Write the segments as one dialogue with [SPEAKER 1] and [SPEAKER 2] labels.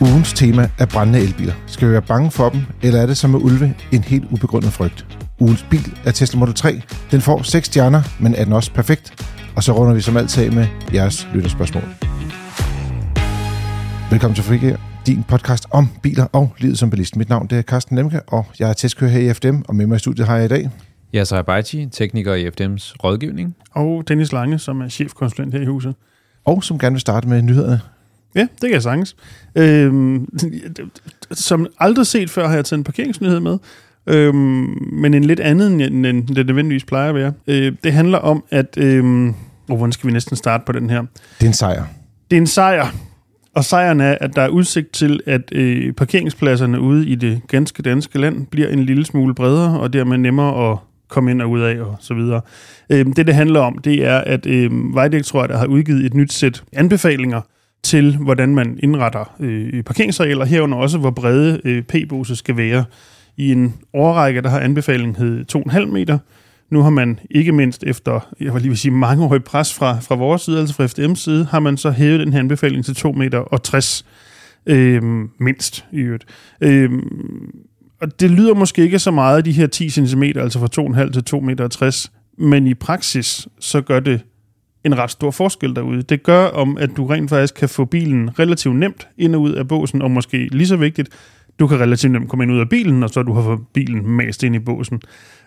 [SPEAKER 1] Ugens tema er brændende elbiler. Skal vi være bange for dem, eller er det som med ulve en helt ubegrundet frygt? Ugens bil er Tesla Model 3. Den får 6 stjerner, men er den også perfekt? Og så runder vi som altid af med jeres lytterspørgsmål. Velkommen til Frigir, din podcast om biler og livet som bilist. Mit navn det er Carsten Lemke, og jeg er testkører her i FDM, og med mig i studiet har jeg i dag...
[SPEAKER 2] Jeg er Bajci, tekniker i FDM's rådgivning.
[SPEAKER 3] Og Dennis Lange, som er chefkonsulent her i huset.
[SPEAKER 1] Og som gerne vil starte med nyhederne.
[SPEAKER 3] Ja, det kan jeg sagtens. Øhm, som aldrig set før har jeg taget en parkeringsnyhed med, øhm, men en lidt anden, end det nødvendigvis plejer at være. Øh, det handler om, at... Øhm, oh, hvordan skal vi næsten starte på den her?
[SPEAKER 1] Det er en sejr.
[SPEAKER 3] Det er en sejr. Og sejren er, at der er udsigt til, at øh, parkeringspladserne ude i det ganske danske land bliver en lille smule bredere, og dermed nemmere at komme ind og ud af og så videre. Øh, det, det handler om, det er, at øh, Vejdirektoratet har udgivet et nyt sæt anbefalinger til, hvordan man indretter øh, parkeringsarealer, herunder også, hvor brede øh, p-bose skal være. I en årrække, der har anbefalingen hed 2,5 meter. Nu har man ikke mindst efter, jeg vil lige vil sige, i pres fra, fra vores side, altså fra FDM's side, har man så hævet den her anbefaling til 2,60 meter og 60 øh, mindst i øvrigt. Øh, og det lyder måske ikke så meget, de her 10 cm, altså fra 2,5 til 2,60 meter men i praksis, så gør det en ret stor forskel derude. Det gør om, at du rent faktisk kan få bilen relativt nemt ind og ud af båsen, og måske lige så vigtigt, du kan relativt nemt komme ind og ud af bilen, og så du har fået bilen mast ind i båsen.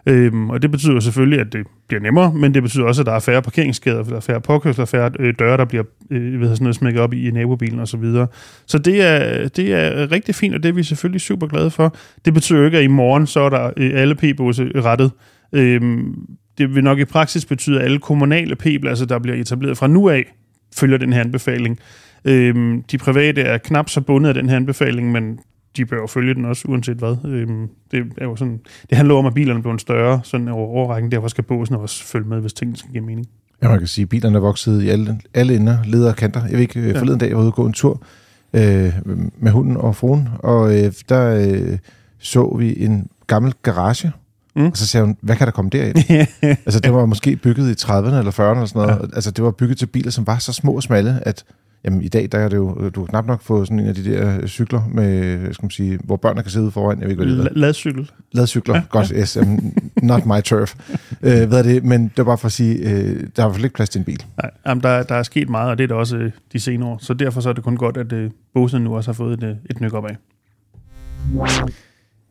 [SPEAKER 3] Øhm, og det betyder selvfølgelig, at det bliver nemmere, men det betyder også, at der er færre parkeringsskader, der er færre påkørsler, færre øh, døre, der bliver øh, ved sådan noget, smækket op i, i nabobilen osv. Så, videre. så det er, det er rigtig fint, og det er vi selvfølgelig super glade for. Det betyder ikke, at i morgen så er der øh, alle p-båse rettet. Øhm, det vil nok i praksis betyde, at alle kommunale p-pladser, der bliver etableret fra nu af, følger den her anbefaling. Øhm, de private er knap så bundet af den her anbefaling, men de bør jo følge den også, uanset hvad. Øhm, det, er jo sådan, det handler om, at bilerne bliver større sådan over overrækken. Derfor skal båsen også følge med, hvis tingene skal give mening.
[SPEAKER 1] Ja, man kan sige, at bilerne er vokset i alle, alle ender, leder og kanter. Jeg ved ikke, ja. forleden dag, jeg var ude og gå en tur øh, med hunden og fruen, og øh, der øh, så vi en gammel garage, Mm. Og så siger hun, hvad kan der komme derind? altså, det var måske bygget i 30'erne eller 40'erne eller sådan noget. Ja. Altså, det var bygget til biler, som var så små og smalle, at jamen, i dag, der er det jo, du kan knap nok få sådan en af de der cykler, med, skal man sige, hvor børnene kan sidde foran. Jeg ved ikke, hvad det
[SPEAKER 3] er. Ladcykel.
[SPEAKER 1] Ladcykler, ja, godt. Ja. Yes, um, not my turf. uh, hvad er det? Men det var bare for at sige, uh, der er i hvert fald ikke plads til en bil.
[SPEAKER 3] Nej, jamen, der, der er sket meget, og det er der også uh, de senere år. Så derfor så er det kun godt, at uh, Bose nu også har fået et, et nyk op af.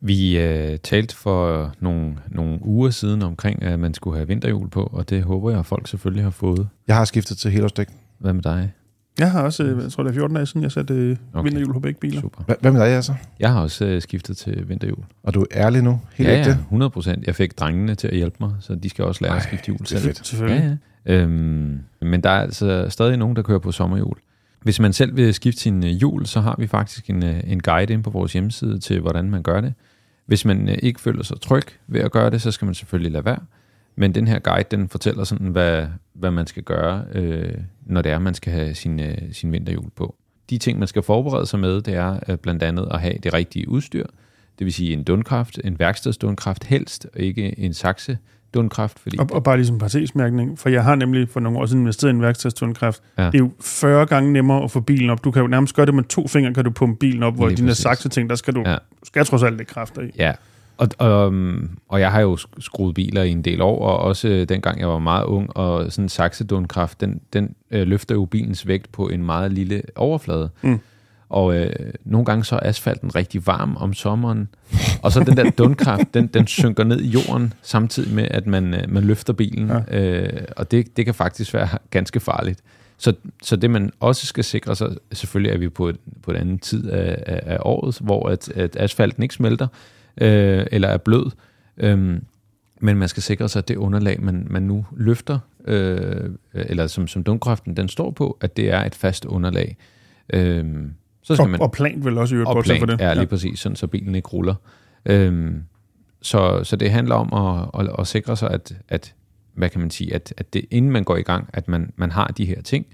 [SPEAKER 2] Vi øh, talte for nogle, nogle uger siden omkring, at man skulle have vinterhjul på, og det håber jeg, at folk selvfølgelig har fået.
[SPEAKER 1] Jeg har skiftet til helårsdæk.
[SPEAKER 2] Hvad med dig?
[SPEAKER 3] Jeg har også, øh, jeg tror det er 14 dage siden, jeg satte øh, okay. vinterhjul på begge biler.
[SPEAKER 1] Super. Hvad med dig, altså?
[SPEAKER 2] Jeg har også øh, skiftet til vinterhjul.
[SPEAKER 1] Og du er ærlig nu?
[SPEAKER 2] Helt ja, ja, 100 procent. Jeg fik drengene til at hjælpe mig, så de skal også lære Ej, at skifte hjul
[SPEAKER 1] selv. Fedt.
[SPEAKER 3] Selvfølgelig.
[SPEAKER 2] Ja, ja. Øhm, men der er altså stadig nogen, der kører på sommerhjul. Hvis man selv vil skifte sin øh, hjul, så har vi faktisk en, øh, en guide ind på vores hjemmeside til, hvordan man gør det. Hvis man øh, ikke føler sig tryg ved at gøre det, så skal man selvfølgelig lade være. Men den her guide, den fortæller sådan, hvad, hvad man skal gøre, øh, når det er, man skal have sin, øh, sin vinterhjul på. De ting, man skal forberede sig med, det er øh, blandt andet at have det rigtige udstyr. Det vil sige en dundkraft, en værkstedsdundkraft helst, og ikke en sakse dundkraft. Fordi
[SPEAKER 3] og, og bare ligesom partesmærkning, for jeg har nemlig for nogle år siden investeret i en værkstedsdundkraft. Ja. Det er jo 40 gange nemmere at få bilen op. Du kan jo nærmest gøre det med to fingre, kan du pumpe bilen op, hvor Lige dine sakse ting, der skal du ja. skal trods alt det kræfter i.
[SPEAKER 2] Ja, og, og, og jeg har jo skruet biler i en del år, og også øh, dengang jeg var meget ung, og sådan en saksedundkraft, den, den øh, løfter jo bilens vægt på en meget lille overflade. Mm. Og øh, nogle gange så er asfalten rigtig varm om sommeren, og så den der dundkraft, den, den synker ned i jorden, samtidig med, at man, øh, man løfter bilen. Ja. Øh, og det, det kan faktisk være ganske farligt. Så, så det man også skal sikre sig, selvfølgelig er vi på, et, på en anden tid af, af, af året, hvor at, at asfalten ikke smelter, øh, eller er blød. Øh, men man skal sikre sig, at det underlag, man, man nu løfter, øh, eller som, som dundkraften den står på, at det er et fast underlag.
[SPEAKER 3] Øh, så skal og, man, og plant vil også i øvrigt
[SPEAKER 2] for det. Ja, lige ja. præcis, sådan, så bilen ikke ruller. Øhm, så, så det handler om at, at, at sikre sig, at, at hvad kan man sige, at, at det, inden man går i gang, at man, man har de her ting,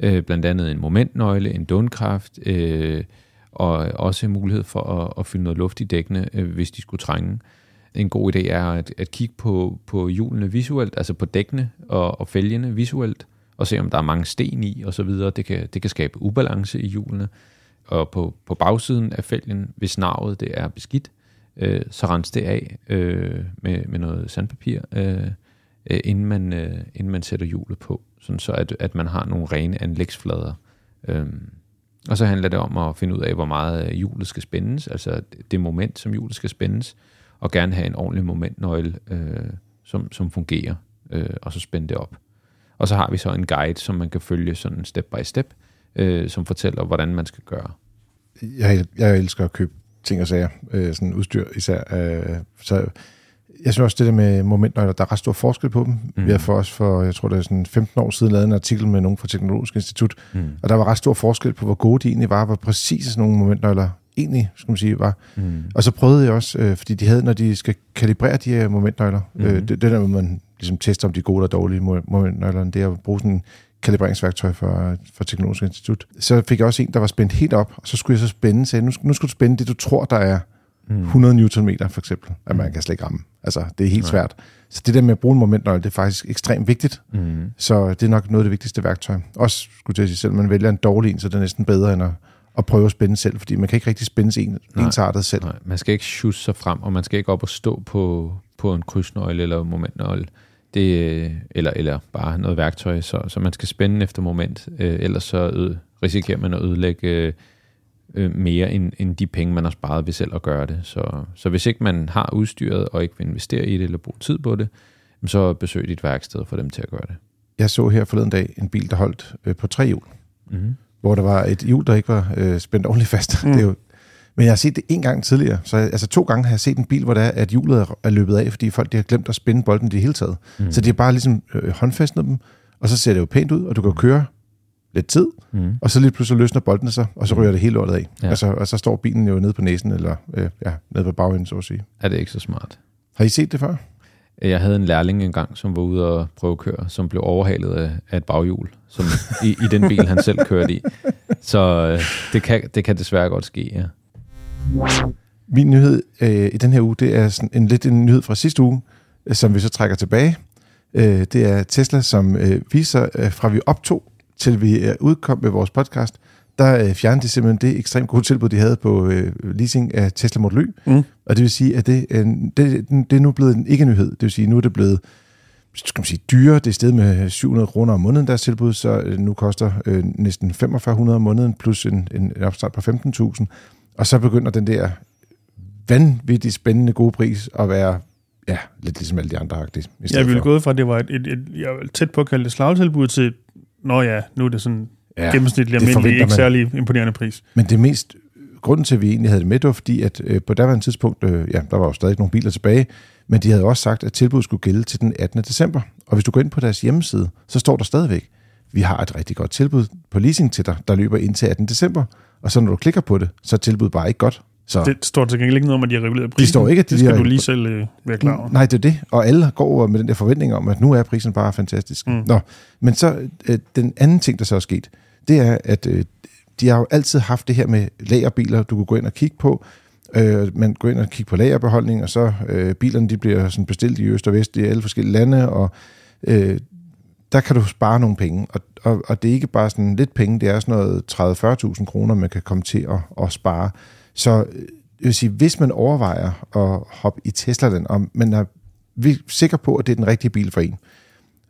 [SPEAKER 2] øh, blandt andet en momentnøgle, en dundkraft, øh, og også mulighed for at, at fylde noget luft i dækkene, øh, hvis de skulle trænge. En god idé er at, at kigge på, på hjulene visuelt, altså på dækkene og, og fælgene visuelt, og se om der er mange sten i osv. Det kan, det kan skabe ubalance i hjulene og på, på bagsiden af fælgen, hvis navet det er beskidt, øh, så rens det af øh, med, med noget sandpapir, øh, øh, inden, man, øh, inden man sætter hjulet på, sådan så at, at man har nogle rene anlægsflader. Øh, og så handler det om at finde ud af, hvor meget øh, hjulet skal spændes, altså det moment, som hjulet skal spændes, og gerne have en ordentlig momentnøgle, øh, som, som fungerer, øh, og så spænde det op. Og så har vi så en guide, som man kan følge sådan step by step, øh, som fortæller, hvordan man skal gøre.
[SPEAKER 1] Jeg, jeg elsker at købe ting og sager, øh, sådan udstyr især. Øh, så jeg synes også, det der med momentnøgler, der er ret stor forskel på dem. Mm. Vi har for os for, jeg tror det er sådan 15 år siden, lavet en artikel med nogen fra Teknologisk Institut, mm. og der var ret stor forskel på, hvor gode de egentlig var, hvor præcise sådan nogle momentnøgler egentlig, skal man sige, var. Mm. Og så prøvede jeg også, øh, fordi de havde, når de skal kalibrere de her momentnøgler, mm. øh, det, det der, hvor man ligesom tester, om de er gode eller dårlige momentnøgler, det er at bruge sådan en kalibreringsværktøj for, for Teknologisk Institut. Så fik jeg også en, der var spændt helt op, og så skulle jeg så spænde, sagde, nu, nu skal du spænde det, du tror, der er mm. 100 Nm for eksempel, at man mm. kan slet ikke ramme. Altså, det er helt Nej. svært. Så det der med at bruge en momentnøgle, det er faktisk ekstremt vigtigt. Mm. Så det er nok noget af det vigtigste værktøj. Også, skulle jeg sige, selv man vælger en dårlig en, så det er næsten bedre end at, at prøve at spænde selv, fordi man kan ikke rigtig spænde en, ensartet selv. Nej,
[SPEAKER 2] man skal ikke sjusse sig frem, og man skal ikke op og stå på, på en krydsnøgle eller momentnøgle. Det, eller, eller bare noget værktøj, så, så man skal spænde efter moment, øh, ellers så øde, risikerer man at ødelægge øh, mere end, end de penge, man har sparet ved selv at gøre det. Så, så hvis ikke man har udstyret og ikke vil investere i det eller bruge tid på det, så besøg dit værksted for dem til at gøre det.
[SPEAKER 1] Jeg så her forleden dag en bil, der holdt øh, på tre hjul, mm-hmm. hvor der var et hjul, der ikke var øh, spændt ordentligt fast. Mm. Det er jo, men jeg har set det en gang tidligere, så altså to gange har jeg set en bil, hvor der er, at hjulet er, løbet af, fordi folk de har glemt at spænde bolden det hele taget. Mm. Så de har bare ligesom øh, håndfæstnet dem, og så ser det jo pænt ud, og du kan køre lidt tid, mm. og så lige pludselig løsner boldene sig, og så ryger det hele lortet af. Ja. Altså, og så står bilen jo nede på næsen, eller øh, ja, nede på bagenden, så at sige.
[SPEAKER 2] Er det ikke så smart?
[SPEAKER 1] Har I set det før?
[SPEAKER 2] Jeg havde en lærling engang, som var ude og prøve at køre, som blev overhalet af, af et baghjul, som i, i den bil, han selv kørte i. Så øh, det, kan, det kan desværre godt ske, ja.
[SPEAKER 1] Min nyhed øh, i den her uge, det er sådan en lidt en nyhed fra sidste uge, øh, som vi så trækker tilbage. Øh, det er Tesla, som øh, viser, øh, fra vi optog til vi er udkom med vores podcast, der øh, fjernede de simpelthen det ekstremt gode tilbud, de havde på øh, leasing af Tesla Model Y. Mm. Og det vil sige, at det, øh, det, det er nu blevet en ikke-nyhed. Det vil sige, nu er det blevet skal man sige, dyre. Det er stedet med 700 kroner om måneden, deres tilbud, så øh, nu koster øh, næsten 4500 om måneden, plus en, en opstart på 15.000. Og så begynder den der vanvittigt spændende gode pris at være ja, lidt ligesom alle de andre agtige.
[SPEAKER 3] Jeg ville gå fra, at det var et, et, et, jeg tæt på at kalde det slagtilbud til Nå ja, nu er det sådan ja, gennemsnitlig almindelig, ikke man. særlig imponerende pris.
[SPEAKER 1] Men det mest, grunden til, at vi egentlig havde det med, det var fordi, at øh, på daværende tidspunkt, øh, ja, der var jo stadig nogle biler tilbage, men de havde også sagt, at tilbuddet skulle gælde til den 18. december. Og hvis du går ind på deres hjemmeside, så står der stadigvæk, vi har et rigtig godt tilbud på leasing til dig, der løber ind til 18. december. Og så når du klikker på det, så er tilbuddet bare ikke godt. Så
[SPEAKER 3] det står til gengæld ikke noget om, at de har reguleret prisen.
[SPEAKER 1] Det står ikke, at de
[SPEAKER 3] det skal
[SPEAKER 1] de
[SPEAKER 3] du lige selv øh, være klar over.
[SPEAKER 1] Nej, det er det. Og alle går med den der forventning om, at nu er prisen bare fantastisk. Mm. Nå, men så øh, den anden ting, der så er sket, det er, at øh, de har jo altid haft det her med lagerbiler, du kan gå ind og kigge på. Øh, man går ind og kigger på lagerbeholdning, og så øh, bilerne de bliver sådan bestilt i øst og vest i alle forskellige lande, og øh, der kan du spare nogle penge. Og, og, og det er ikke bare sådan lidt penge, det er sådan noget 30-40.000 kroner, man kan komme til at, at spare. Så øh, jeg vil sige, hvis man overvejer at hoppe i Tesla, og man er sikker på, at det er den rigtige bil for en,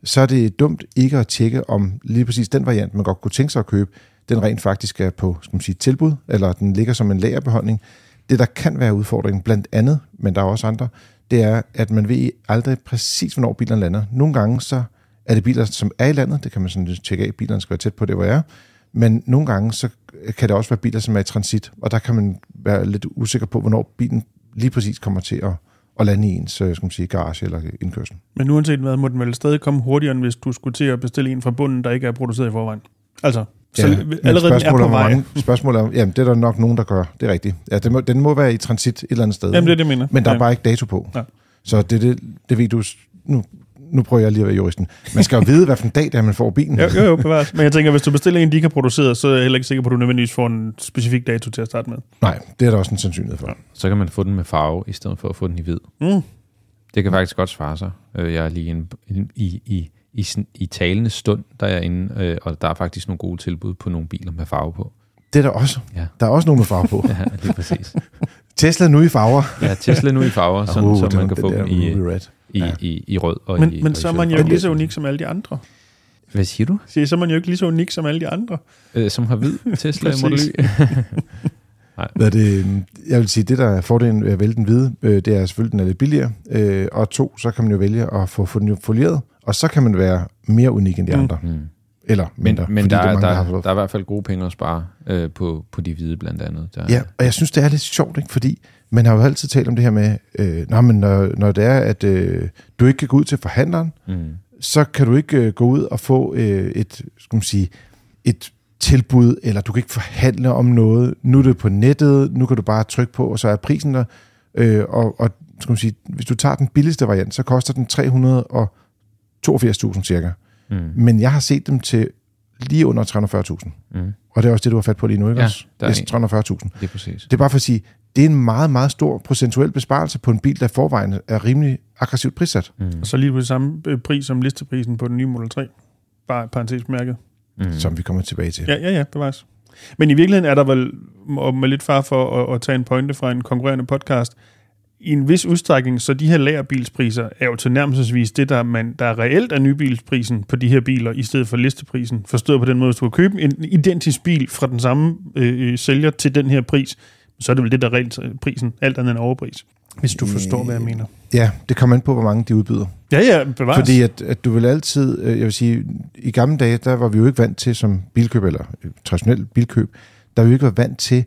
[SPEAKER 1] så er det dumt ikke at tjekke, om lige præcis den variant, man godt kunne tænke sig at købe, den rent faktisk er på skal man sige, tilbud, eller den ligger som en lagerbeholdning. Det, der kan være udfordringen, blandt andet, men der er også andre, det er, at man ved aldrig præcis, hvornår bilen lander. Nogle gange så er det biler, som er i landet, det kan man sådan tjekke af, bilerne skal være tæt på det, hvor jeg er, men nogle gange, så kan det også være biler, som er i transit, og der kan man være lidt usikker på, hvornår bilen lige præcis kommer til at, at lande i ens skal man sige, garage eller indkørsel.
[SPEAKER 3] Men uanset hvad, må den vel stadig komme hurtigere, end hvis du skulle til at bestille en fra bunden, der ikke er produceret i forvejen? Altså, så ja, allerede er på vej. Mange,
[SPEAKER 1] spørgsmålet er, jamen det er der nok nogen, der gør. Det er rigtigt. Ja, den må, den må være i transit et eller andet sted.
[SPEAKER 3] Jamen det er det, mener.
[SPEAKER 1] Men der ja. er bare ikke dato på. Ja. Så det, det, det ved du, nu nu prøver jeg lige at være juristen. Man skal jo vide, hvad for en dag det er, man får bilen.
[SPEAKER 3] jo, jo, jo, bevares. Men jeg tænker, hvis du bestiller en, de ikke har produceret, så er jeg heller ikke sikker på, at du nødvendigvis får en specifik dato til at starte med.
[SPEAKER 1] Nej, det er der også en sandsynlighed for. Ja.
[SPEAKER 2] Så kan man få den med farve, i stedet for at få den i hvid. Mm. Det kan faktisk godt svare sig. Øh, jeg er lige en, i, i, i, i talende stund, der er inde, øh, og der er faktisk nogle gode tilbud på nogle biler med farve på.
[SPEAKER 1] Det er der også.
[SPEAKER 2] Ja.
[SPEAKER 1] Der er også nogle med farve på.
[SPEAKER 2] Ja, lige præcis.
[SPEAKER 1] Tesla nu i farver.
[SPEAKER 2] Ja, Tesla nu i farver, sådan,
[SPEAKER 1] Uh,
[SPEAKER 2] så
[SPEAKER 1] det var
[SPEAKER 2] man kan få dem i,
[SPEAKER 1] Red.
[SPEAKER 2] I,
[SPEAKER 1] Ja.
[SPEAKER 2] i, i rød og
[SPEAKER 3] Men,
[SPEAKER 2] i
[SPEAKER 3] men
[SPEAKER 2] og
[SPEAKER 3] så er man jo ikke lige så unik som alle de andre.
[SPEAKER 2] Hvad siger du?
[SPEAKER 3] Så så er man jo ikke lige så unik som alle de andre.
[SPEAKER 2] Øh, som har hvid Tesla. Model Y?
[SPEAKER 1] Hvad er det, jeg vil sige, det der er fordelen ved at vælge den hvide, øh, det er selvfølgelig, den er lidt billigere. Øh, og to, så kan man jo vælge at få få den folieret, og så kan man være mere unik end de
[SPEAKER 3] Mm.
[SPEAKER 1] andre.
[SPEAKER 2] Mm.
[SPEAKER 1] Eller
[SPEAKER 2] Men,
[SPEAKER 1] mindre.
[SPEAKER 2] men
[SPEAKER 1] fordi
[SPEAKER 2] der,
[SPEAKER 1] er mange,
[SPEAKER 2] der,
[SPEAKER 1] har
[SPEAKER 2] der,
[SPEAKER 1] fået-
[SPEAKER 2] der er i hvert fald gode penge at spare øh, på, på de hvide blandt andet. Der,
[SPEAKER 1] Ja, og jeg synes, det er lidt sjovt, ikke? fordi man har jo altid talt om det her med, øh, nå, men når, når det er, at øh, du ikke kan gå ud til forhandleren,
[SPEAKER 2] Mm.
[SPEAKER 1] så kan du ikke øh, gå ud og få øh, et, skal man sige, et tilbud, eller du kan ikke forhandle om noget. Nu er det på nettet, nu kan du bare trykke på, og så er prisen der. Øh, og, og skal man sige, hvis du tager den billigste variant, så koster den 382.000 cirka.
[SPEAKER 2] Mm.
[SPEAKER 1] Men jeg har set dem til lige under 340.000.
[SPEAKER 2] Mm.
[SPEAKER 1] Og det er også det, du har fat på lige nu, ikke
[SPEAKER 2] Ja,
[SPEAKER 1] også?
[SPEAKER 2] der er
[SPEAKER 1] Det er 340.000.
[SPEAKER 2] Det er præcis.
[SPEAKER 1] Det er bare for at sige, det er en meget, meget stor procentuel besparelse på en bil, der forvejen er rimelig aggressivt prissat.
[SPEAKER 2] Mm.
[SPEAKER 3] Og så lige på samme øh, pris som listeprisen på den nye Model 3. Bare parentes mærket.
[SPEAKER 2] Mm.
[SPEAKER 1] som vi kommer tilbage til.
[SPEAKER 3] Ja, ja, ja, bevares. Men i virkeligheden er der vel, og med lidt far for at, at tage en pointe fra en konkurrerende podcast, i en vis udstrækning, så de her lagerbilspriser er jo tilnærmelsesvis det, der, man, der reelt er nybilsprisen på de her biler, i stedet for listeprisen. Forstået på den måde, hvis du kan købe en identisk bil fra den samme øh, sælger til den her pris, så er det vel det, der er reelt er prisen, alt andet end overpris. Hvis du forstår, hvad jeg mener.
[SPEAKER 1] Ja, det kommer an på, hvor mange de udbyder.
[SPEAKER 3] Ja, ja, bevares.
[SPEAKER 1] Fordi at, at du vil altid, øh, jeg vil sige, i gamle dage, der var vi jo ikke vant til som bilkøb, eller øh, traditionel bilkøb, der vi jo ikke var vant til,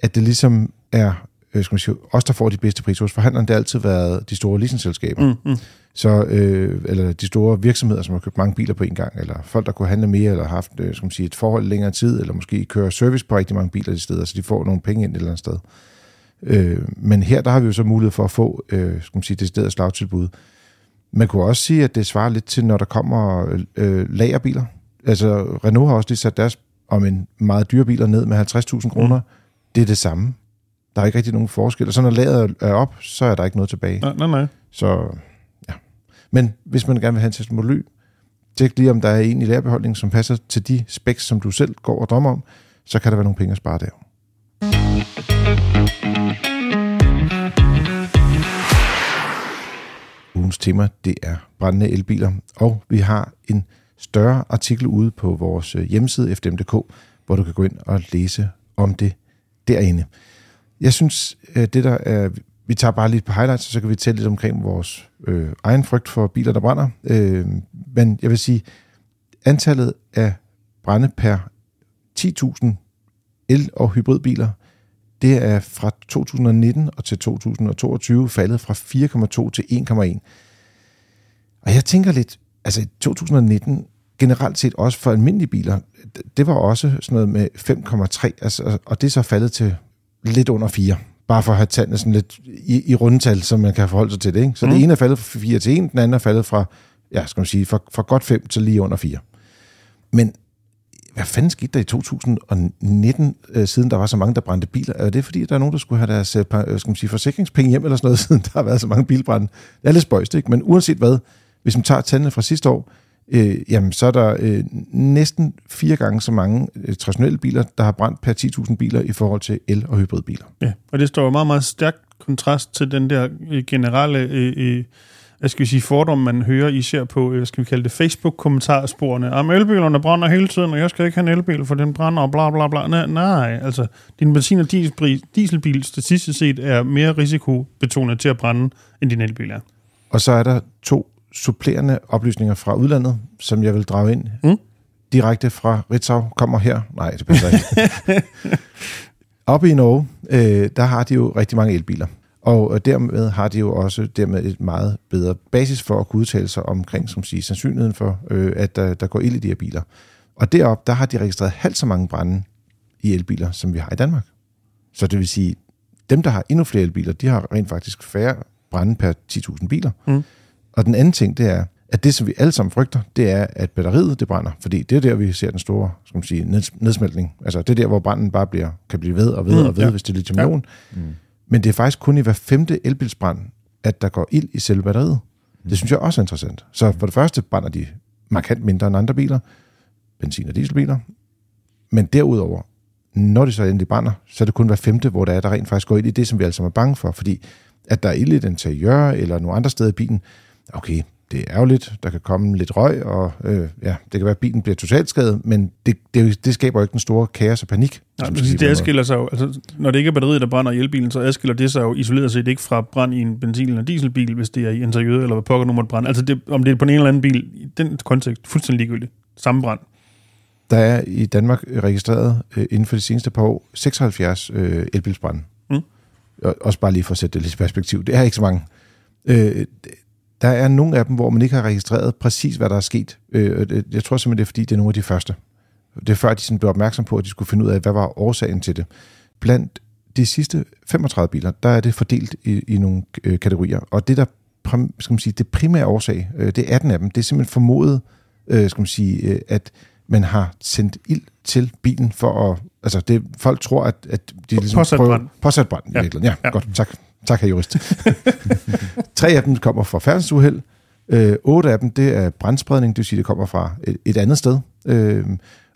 [SPEAKER 1] at det ligesom er, øh, skal man sige, os, der får de bedste priser hos forhandleren, det har altid været de store leasingselskaber.
[SPEAKER 3] Mm, mm.
[SPEAKER 1] Så, øh, eller de store virksomheder, som har købt mange biler på en gang, eller folk, der kunne handle mere, eller har haft øh, skal man sige, et forhold længere tid, eller måske køre service på rigtig mange biler de steder, så de får nogle penge ind et eller andet sted. Øh, men her, der har vi jo så mulighed for at få, øh, skal man sige, det stedet slagtilbud. Man kunne også sige, at det svarer lidt til, når der kommer øh, lagerbiler. Altså, Renault har også lige sat deres om en meget dyre biler ned med 50.000 kroner. Mm. Det er det samme. Der er ikke rigtig nogen forskel. Og så når lageret er op, så er der ikke noget tilbage.
[SPEAKER 3] Nej, nej, nej.
[SPEAKER 1] Så ja. Men hvis man gerne vil have en Tesla Model Y, tjek lige, om der er en i lagerbeholdning, som passer til de specs, som du selv går og drømmer om, så kan der være nogle penge at spare der. Ugens tema, det er brændende elbiler, og vi har en større artikel ude på vores øh, hjemmeside fdm.dk, hvor du kan gå ind og læse om det derinde. Jeg synes, øh, det der er, vi tager bare lige på highlights, og så kan vi tælle lidt omkring vores øh, egen frygt for biler, der brænder. Øh, men jeg vil sige, antallet af brænde per 10.000 el- og hybridbiler, det er fra 2019 og til 2022 faldet fra 4,2 til 1,1. Og jeg tænker lidt, altså i 2019, generelt set også for almindelige biler, det var også sådan noget med 5,3, altså, og det er så faldet til lidt under 4. Bare for at have tallene sådan lidt i, i rundetal, så man kan forholde sig til det. Ikke? Så mm. det ene er faldet fra 4 til 1, den anden er faldet fra, ja, skal man sige, fra, fra godt 5 til lige under 4. Men hvad fanden skete der i 2019, øh, siden der var så mange, der brændte biler? Er det fordi, der er nogen, der skulle have deres øh, øh, skal man sige, forsikringspenge hjem eller sådan noget, siden der har været så mange bilbrænde? Det er lidt spøjst, ikke? Men uanset hvad, hvis man tager tallene fra sidste år, øh, jamen så er der øh, næsten fire gange så mange øh, traditionelle biler, der har brændt per 10.000 biler i forhold til el- og hybridbiler.
[SPEAKER 3] Ja, og det står jo meget, meget stærkt kontrast til den der øh, generelle, øh, øh, hvad skal vi sige, fordom, man hører især på, øh, hvad skal vi kalde det, Facebook-kommentarsporene. Om elbilerne brænder hele tiden, og jeg skal ikke have en elbil, for den brænder, og bla bla bla. Nej, nej altså, din benzin- og dieselbil, dieselbil statistisk set er mere risikobetonet til at brænde, end din elbil er.
[SPEAKER 1] Og så er der to supplerende oplysninger fra udlandet, som jeg vil drage ind.
[SPEAKER 3] Mm.
[SPEAKER 1] Direkte fra Ritzau kommer her. Nej, det passer ikke. Oppe i Norge, øh, der har de jo rigtig mange elbiler. Og øh, dermed har de jo også dermed et meget bedre basis for at kunne udtale sig omkring, som siger, sandsynligheden for, øh, at der, der går ild i de her biler. Og deroppe, der har de registreret halvt så mange brænde i elbiler, som vi har i Danmark. Så det vil sige, dem, der har endnu flere elbiler, de har rent faktisk færre brænde per 10.000 biler.
[SPEAKER 3] Mm.
[SPEAKER 1] Og den anden ting, det er, at det, som vi alle sammen frygter, det er, at batteriet det brænder. Fordi det er der, vi ser den store skal man sige, neds- nedsmeltning. Altså det er der, hvor branden bare bliver, kan blive ved og ved
[SPEAKER 3] Mm,
[SPEAKER 1] og ved,
[SPEAKER 3] ja.
[SPEAKER 1] hvis det er lithium
[SPEAKER 2] Mm.
[SPEAKER 1] Men det er faktisk kun i hver femte elbilsbrand, at der går ild i selve batteriet. Det synes jeg også er interessant. Så for det første brænder de markant mindre end andre biler, benzin- og dieselbiler. Men derudover, når de så endelig brænder, så er det kun hver femte, hvor der er, der rent faktisk går ind i det, som vi alle sammen er bange for. Fordi at der er ild i et interiør eller nogle andre steder i bilen, okay, det er ærgerligt, der kan komme lidt røg, og øh, ja, det kan være, at bilen bliver totalt skadet, men det, det, det skaber jo ikke den store kaos og panik.
[SPEAKER 3] Nej, det, det adskiller sig jo, altså, når det ikke er batteriet, der brænder i elbilen, så adskiller det sig jo isoleret set ikke fra brand i en benzin- eller dieselbil, hvis det er i interiøret, eller hvad pokker nu måtte brænde. Altså det, om det er på en eller anden bil, i den kontekst, fuldstændig ligegyldigt. Samme brand.
[SPEAKER 1] Der er i Danmark registreret øh, inden for de seneste par år 76 øh, elbilsbrænde. Mm. Også bare lige for at sætte det lidt i perspektiv. Det er ikke så mange. Øh, der er nogle af dem, hvor man ikke har registreret præcis, hvad der er sket. Øh, jeg tror simpelthen, det er fordi, det er nogle af de første. Det er før, de sådan blev opmærksom på, at de skulle finde ud af, hvad var årsagen til det. Blandt de sidste 35 biler, der er det fordelt i, i nogle øh, kategorier. Og det, der skal man sige, det primære årsag, øh, det er 18 af dem, det er simpelthen formodet, øh, skal man sige, øh, at man har sendt ild til bilen for at... Altså, det, folk tror, at, at de ligesom
[SPEAKER 3] påsat prøver... Brand.
[SPEAKER 1] Påsat brand. Ja. Ja, ja, godt. Tak. Tak, herr jurist. Tre af dem kommer fra færdselsuheld. Øh, otte af dem, det er brandspredning, det vil sige, det kommer fra et, et andet sted. Øh,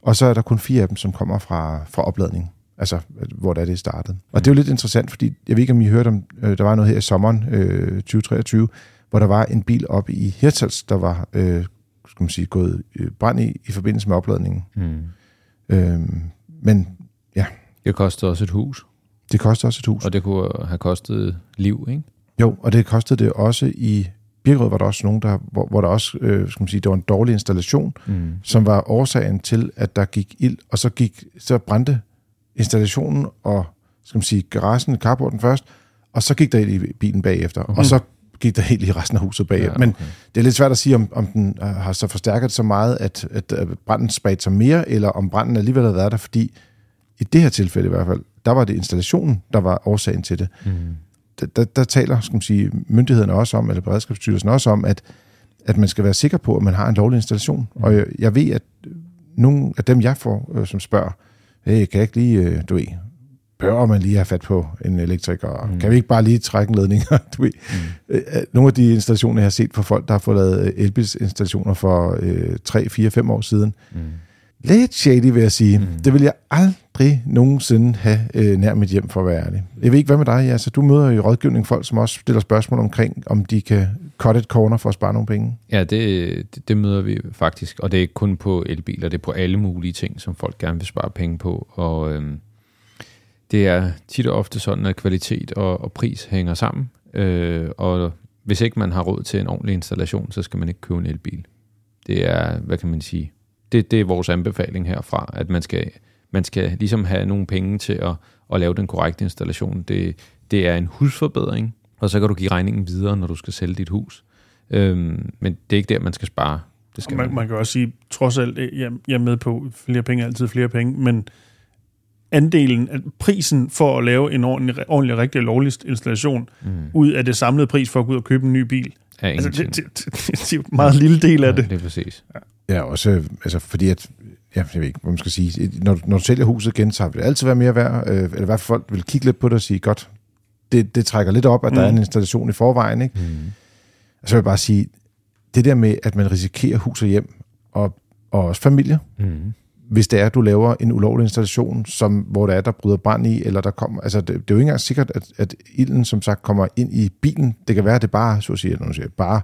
[SPEAKER 1] og så er der kun fire af dem, som kommer fra, fra opladning. Altså, hvor der er det startet. Og det er jo lidt interessant, fordi jeg ved ikke, om I hørte om, øh, der var noget her i sommeren øh, 2023, hvor der var en bil op i Hirtshals, der var øh, skal man sige, gået øh, brand i, i forbindelse med opladningen. Mm. Øh, men ja.
[SPEAKER 2] Det kostede også et hus.
[SPEAKER 1] Det kostede også et hus.
[SPEAKER 2] Og det kunne have kostet liv, ikke?
[SPEAKER 1] Jo, og det kostede det også i Birkerød var der også nogen, der, hvor, hvor der også, øh, skal man sige, det var en dårlig installation, mm. som var årsagen til, at der gik ild, og så gik, så brændte installationen og, skal man sige, garagen, carporten først, og så gik der ild i bilen bagefter, mm. og så gik der helt i resten af huset bagefter. Ja, okay. Men det er lidt svært at sige, om, om den har så forstærket så meget, at, at branden spredte sig mere, eller om branden alligevel har været der, fordi i det her tilfælde i hvert fald, der var det installationen, der var årsagen til det. Mm. Der, der, der taler skal man sige, myndighederne også om, eller beredskabsstyrelsen også om, at, at man skal være sikker på, at man har en lovlig installation. Mm. Og jeg, jeg ved, at nogle af dem, jeg får, øh, som spørger, hey, kan jeg ikke lige, øh, du ved, bør man lige have fat på en elektriker? Mm. Kan vi ikke bare lige trække en ledning? du ved. Mm. Øh, øh, nogle af de installationer, jeg har set på folk, der har fået lavet elbilsinstallationer for øh, 3, 4, 5 år siden, mm lidt shady, vil jeg sige. Mm. Det vil jeg aldrig nogensinde have øh, nær mit hjem, for at være ærlig. Jeg ved ikke, hvad med dig? Altså, du møder jo rådgivning folk, som også stiller spørgsmål omkring, om de kan cut et corner for at spare nogle penge.
[SPEAKER 2] Ja, det, det, det møder vi faktisk. Og det er ikke kun på elbiler, det er på alle mulige ting, som folk gerne vil spare penge på. Og øhm, det er tit og ofte sådan, at kvalitet og, og pris hænger sammen. Øh, og hvis ikke man har råd til en ordentlig installation, så skal man ikke købe en elbil. Det er, hvad kan man sige, det, det er vores anbefaling herfra, at man skal, man skal ligesom have nogle penge til at, at lave den korrekte installation. Det, det er en husforbedring, og så kan du give regningen videre, når du skal sælge dit hus. Øhm, men det er ikke der, man skal spare. Det skal
[SPEAKER 3] man, man. man kan også sige, trods alt, jeg, jeg er med på, flere penge er altid flere penge, men andelen, prisen for at lave en ordentlig, ordentlig rigtig lovlig installation, mm. ud af det samlede pris for at gå ud og købe en ny bil,
[SPEAKER 2] Ja, altså, det,
[SPEAKER 3] det, det, det er en meget lille del af det.
[SPEAKER 2] Ja, det er præcis.
[SPEAKER 1] Ja. Ja, også altså, fordi at, ja, jeg ved ikke, hvad man skal sige, når, når du sælger huset igen, så vil det altid være mere værd, øh, eller i hvert fald folk vil kigge lidt på det og sige, godt, det, det trækker lidt op, at mm. der er en mm. installation i forvejen, ikke? Mm. Og så vil jeg bare sige, det der med, at man risikerer hus og hjem, og, og også familie, mm. hvis det er, at du laver en ulovlig installation, som, hvor der er, der bryder brand i, eller der kommer, altså det, det er jo ikke engang sikkert, at, at ilden som sagt kommer ind i bilen. Det kan være, at det bare, så at sige, siger, bare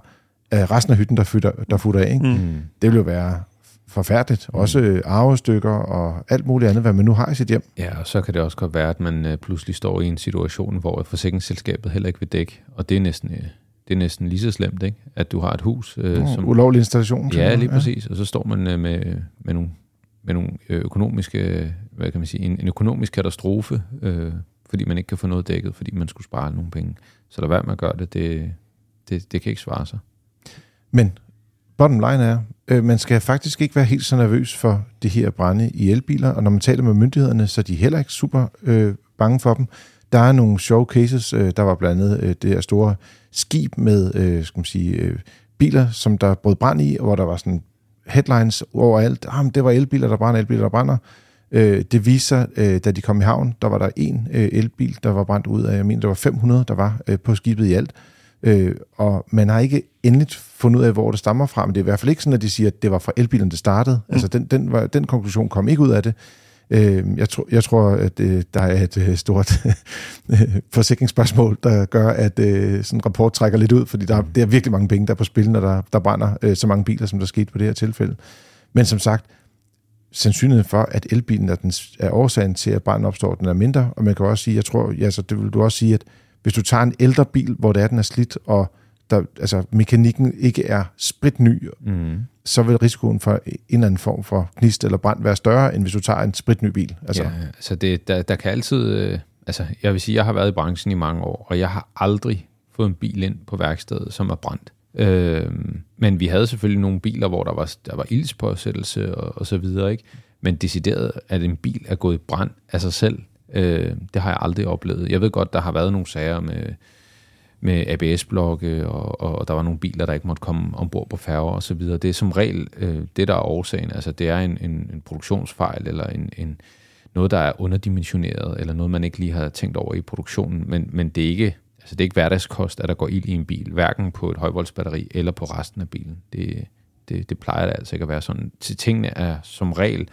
[SPEAKER 1] af resten af hytten, der, fytter, der futter af. Ikke? Mm. Det vil jo være forfærdeligt. Mm. Også arvestykker og alt muligt andet, hvad man nu har i sit hjem.
[SPEAKER 2] Ja, og så kan det også godt være, at man øh, pludselig står i en situation, hvor forsikringsselskabet heller ikke vil dække, og det er næsten, øh, det er næsten lige så slemt, ikke? at du har et hus.
[SPEAKER 1] Øh, oh, som, ulovlig installation.
[SPEAKER 2] Ja, lige præcis. Og så står man øh, med, med nogle, med nogle økonomiske, hvad kan man sige, en, en økonomisk katastrofe, øh, fordi man ikke kan få noget dækket, fordi man skulle spare nogle penge. Så der hvad man gør det, det, det, det kan ikke svare sig.
[SPEAKER 1] Men bottom line er, øh, man skal faktisk ikke være helt så nervøs for det her brænde i elbiler, og når man taler med myndighederne, så er de heller ikke super øh, bange for dem. Der er nogle sjove cases, øh, der var blandt andet øh, det her store skib med øh, skal man sige, øh, biler, som der brød brand i, hvor der var sådan headlines overalt. Ah, det var elbiler, der brænder, elbiler, der brænder. Øh, det viser, øh, da de kom i havn, der var der en øh, elbil, der var brændt ud af, jeg mener, der var 500, der var øh, på skibet i alt. Øh, og man har ikke endeligt fundet ud af, hvor det stammer fra, men det er i hvert fald ikke sådan, at de siger, at det var fra elbilen, det startede. Mm. Altså den, den, var, den konklusion kom ikke ud af det. Øh, jeg, tro, jeg tror, at øh, der er et øh, stort forsikringsspørgsmål, der gør, at øh, sådan en rapport trækker lidt ud, fordi der, der er virkelig mange penge, der er på spil, når der, der brænder øh, så mange biler, som der skete på det her tilfælde. Men som sagt, sandsynligheden for, at elbilen er, den, er årsagen til, at branden opstår, den er mindre. Og man kan også sige, jeg tror, ja, så det vil du også sige, at hvis du tager en ældre bil, hvor det er, den er slidt, og der, altså, mekanikken ikke er spritny, mm. så vil risikoen for en eller anden form for gnist eller brand være større, end hvis du tager en spritny bil.
[SPEAKER 2] Altså. Ja, altså det, der, der kan altid... Øh, altså, jeg vil sige, jeg har været i branchen i mange år, og jeg har aldrig fået en bil ind på værkstedet, som er brændt. Øh, men vi havde selvfølgelig nogle biler, hvor der var, der var ildspåsættelse og, og så videre, ikke? Men decideret, at en bil er gået i brand af sig selv, øh, det har jeg aldrig oplevet. Jeg ved godt, der har været nogle sager med, med ABS-blokke, og, og der var nogle biler, der ikke måtte komme ombord på færger og så videre. Det er som regel øh, det, der er årsagen. Altså, det er en, en, en produktionsfejl, eller en, en, noget, der er underdimensioneret, eller noget, man ikke lige har tænkt over i produktionen, men, men det er ikke Altså det er ikke hverdagskost, at der går ild i en bil, hverken på et højvoldsbatteri eller på resten af bilen. Det, det, det plejer det altså ikke at være sådan. Til tingene er som regel,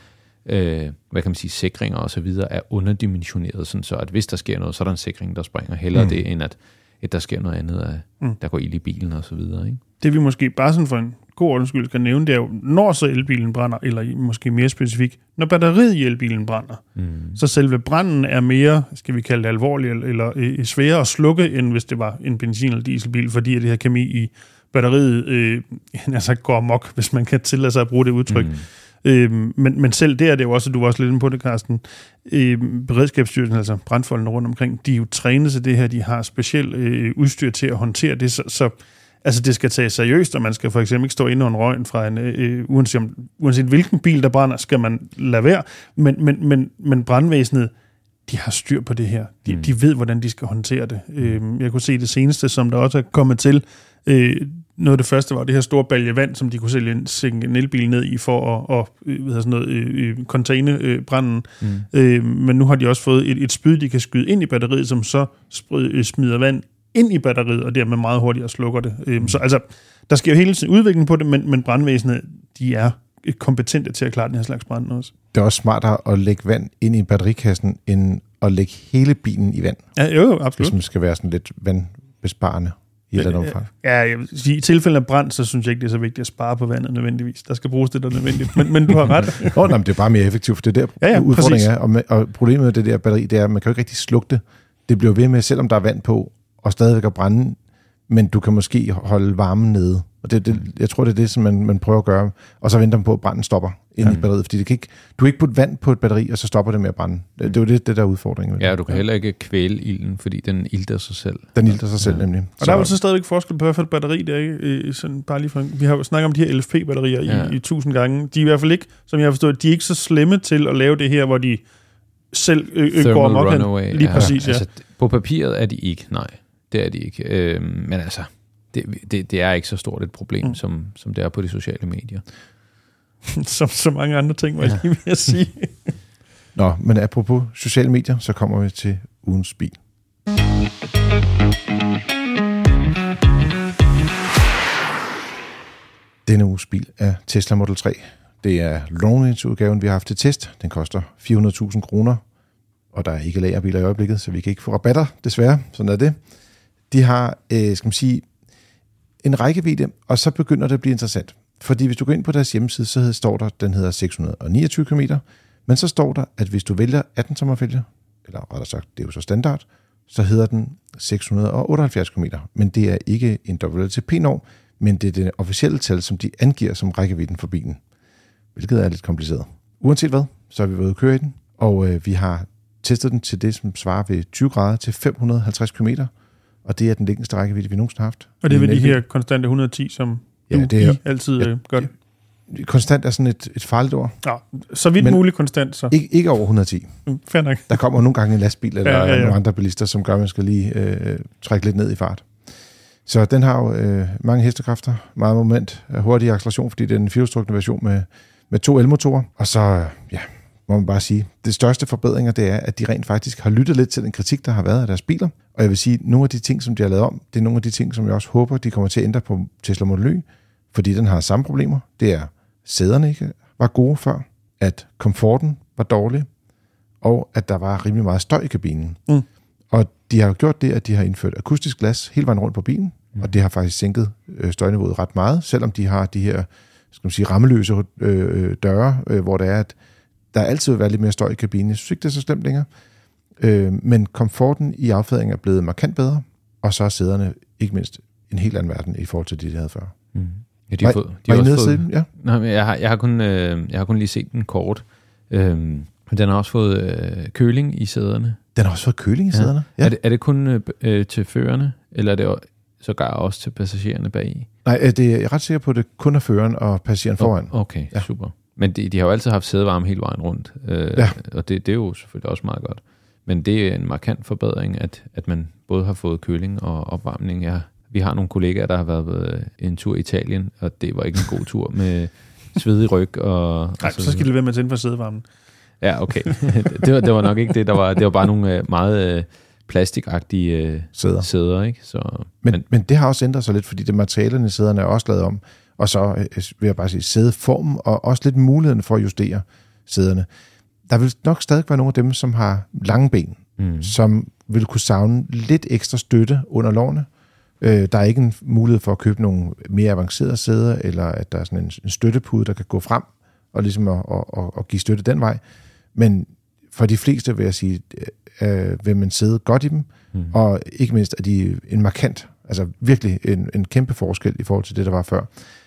[SPEAKER 2] øh, hvad kan man sige, sikringer og så videre, er underdimensioneret, sådan så at hvis der sker noget, så er der en sikring, der springer. Hellere mm. det, end at, at der sker noget andet, at mm. der går ild i bilen og så videre. Ikke?
[SPEAKER 3] Det vi måske bare sådan for en god undskyld skal nævne, det er jo, når så elbilen brænder, eller måske mere specifikt, når batteriet i elbilen brænder. Mm. Så selve branden er mere, skal vi kalde det alvorlig, eller, eller øh, sværere at slukke, end hvis det var en benzin- eller dieselbil, fordi det her kemi i batteriet øh, altså går mok, hvis man kan tillade sig at bruge det udtryk. Mm. Øh, men, men selv der er det jo også, du var også lidt inde på det, Carsten, øh, Beredskabsstyrelsen, altså brandfolkene rundt omkring, de er jo trænet til det her, de har specielt øh, udstyr til at håndtere det, så, så Altså, det skal tages seriøst, og man skal for eksempel ikke stå inde under røgen fra en, øh, uanset, om, uanset hvilken bil, der brænder, skal man lade være. Men, men, men, men brandvæsenet, de har styr på det her. De, mm. de ved, hvordan de skal håndtere det. Øh, jeg kunne se det seneste, som der også er kommet til. Øh, noget af det første var det her store balje vand, som de kunne sælge en, en elbil ned i for at, at øh, hvad sådan noget, øh, containe øh, branden. Mm. Øh, men nu har de også fået et, et spyd, de kan skyde ind i batteriet, som så øh, smider vand ind i batteriet, og dermed meget hurtigere slukker det. Øhm, så altså, der sker jo hele tiden udvikling på det, men, men brandvæsenet, de er kompetente til at klare den her slags brand også.
[SPEAKER 1] Det er også smartere at lægge vand ind i batterikassen, end at lægge hele bilen i vand.
[SPEAKER 3] Ja, jo, absolut.
[SPEAKER 1] Hvis man skal være sådan lidt vandbesparende i et eller andet omfang.
[SPEAKER 3] Ja, jeg vil sige, i tilfælde af brand, så synes jeg ikke, det er så vigtigt at spare på vandet nødvendigvis. Der skal bruges det, der er nødvendigt. Men, men du har ret.
[SPEAKER 1] Nå, nej, det er bare mere effektivt, for det er der ja, ja, udfordringen er. Og, med, og problemet med det der batteri, det er, at man kan jo ikke rigtig slukke det. Det bliver ved med, selvom der er vand på, og stadigvæk at brænde, men du kan måske holde varmen nede. Og det, det, jeg tror, det er det, som man, man prøver at gøre. Og så venter man på, at branden stopper ind ja. i batteriet. Fordi det kan ikke, du kan ikke putte vand på et batteri, og så stopper det med at brænde. Det, det er jo det, det der er udfordringen.
[SPEAKER 2] Ja, du kan heller ikke kvæle ilden, fordi den ilter sig selv.
[SPEAKER 1] Den ilter sig selv, ja. nemlig.
[SPEAKER 3] Og så, der er jo så stadigvæk forskel på, hvad for et batteri det er. Ikke? Sådan, bare lige for, vi har jo snakket om de her LFP-batterier ja. i, i tusind gange. De er i hvert fald ikke, som jeg har forstået, de er ikke så slemme til at lave det her, hvor de selv ø- ø- går amok Lige ja. præcis, ja. Altså,
[SPEAKER 2] på papiret er de ikke, nej. Det er de ikke. Øh, men altså, det, det, det er ikke så stort et problem, mm. som, som det er på de sociale medier.
[SPEAKER 3] som så mange andre ting, var jeg ja. lige ved at sige.
[SPEAKER 1] Nå, men apropos sociale medier, så kommer vi til ugens bil. Denne uges bil er Tesla Model 3. Det er long udgaven vi har haft til test. Den koster 400.000 kroner, og der er ikke lagerbiler i øjeblikket, så vi kan ikke få rabatter, desværre. Sådan er det de har, øh, skal man sige, en rækkevidde, og så begynder det at blive interessant. Fordi hvis du går ind på deres hjemmeside, så står der, den hedder 629 km, men så står der, at hvis du vælger 18 tommerfælge, eller rettere sagt, det er jo så standard, så hedder den 678 km. Men det er ikke en WLTP-norm, men det er det officielle tal, som de angiver som rækkevidden for bilen. Hvilket er lidt kompliceret. Uanset hvad, så har vi været at køre i den, og øh, vi har testet den til det, som svarer ved 20 grader til 550 km, og det er den længste rækkevidde, vi nogensinde har haft.
[SPEAKER 3] Og det er ved de her konstante 110, som ja, du det er, altid ja, øh, gør det?
[SPEAKER 1] Konstant er sådan et, et farligt ord.
[SPEAKER 3] Ja, så vidt muligt konstant. Så.
[SPEAKER 1] Ikke, ikke over 110.
[SPEAKER 3] Mm, fair nok.
[SPEAKER 1] Der kommer nogle gange en lastbil eller ja, ja, ja. nogle andre bilister, som gør, at man skal lige øh, trække lidt ned i fart. Så den har jo øh, mange hestekræfter, meget moment, hurtig acceleration, fordi det er en firehjulstrukne version med, med to elmotorer. Og så, ja, må man bare sige. Det største forbedringer, det er, at de rent faktisk har lyttet lidt til den kritik, der har været af deres biler. Og jeg vil sige, at nogle af de ting, som de har lavet om, det er nogle af de ting, som jeg også håber, de kommer til at ændre på Tesla Model Y, fordi den har samme problemer. Det er, sæderne ikke var gode før, at komforten var dårlig, og at der var rimelig meget støj i kabinen.
[SPEAKER 3] Mm.
[SPEAKER 1] Og de har jo gjort det, at de har indført akustisk glas hele vejen rundt på bilen, mm. og det har faktisk sænket øh, støjniveauet ret meget, selvom de har de her skal man sige, rammeløse øh, døre, øh, hvor det er, at der altid vil være lidt mere støj i kabinen. Jeg synes ikke, det er så slemt længere. Øh, men komforten i affjedringen er blevet markant bedre, og så er sæderne ikke mindst en helt anden verden i forhold til de, de havde før.
[SPEAKER 2] Mm. Ja, de har
[SPEAKER 1] Var-
[SPEAKER 2] fået, de
[SPEAKER 1] var
[SPEAKER 2] også fået,
[SPEAKER 1] den? Ja.
[SPEAKER 2] Nej, men jeg har, jeg, har kun, øh, jeg har kun lige set den kort. Øhm, men den har også fået øh, køling i sæderne.
[SPEAKER 1] Den har også fået køling i
[SPEAKER 2] Ja.
[SPEAKER 1] sæderne.
[SPEAKER 2] Ja. Er, det, er det kun øh, øh, til førerne, eller er det sågar også til passagererne bag?
[SPEAKER 1] Nej, øh, det er jeg er ret sikker på, at det kun er føreren og passageren foran.
[SPEAKER 2] Okay, ja. super. Men de, de har jo altid haft sædevarme hele vejen rundt, øh,
[SPEAKER 1] Ja.
[SPEAKER 2] og det, det er jo selvfølgelig også meget godt. Men det er en markant forbedring, at, at man både har fået køling og opvarmning. Ja, vi har nogle kollegaer, der har været øh, en tur i Italien, og det var ikke en god tur med svedig ryg. Og,
[SPEAKER 3] Nej,
[SPEAKER 2] og
[SPEAKER 3] så skal det være med at tænde for sædevarmen.
[SPEAKER 2] Ja, okay. det, var, det var nok ikke det, der var. Det var bare nogle øh, meget øh, plastikagtige øh,
[SPEAKER 1] Sæder.
[SPEAKER 2] sæder, ikke? Så,
[SPEAKER 1] Men, men, men det har også ændret sig lidt, fordi det materialerne i sæderne er også lavet om. Og så øh, vil jeg bare sige, sædeformen og også lidt muligheden for at justere sæderne. Der vil nok stadig være nogle af dem, som har lange ben,
[SPEAKER 2] mm.
[SPEAKER 1] som vil kunne savne lidt ekstra støtte under lårene. Øh, der er ikke en mulighed for at købe nogle mere avancerede sæder, eller at der er sådan en, en støttepude, der kan gå frem og ligesom at, at, at, at give støtte den vej. Men for de fleste vil jeg sige, øh, vil man sidde godt i dem,
[SPEAKER 2] Mm.
[SPEAKER 1] og ikke mindst er de en markant, altså virkelig en, en kæmpe forskel i forhold til det, der var før.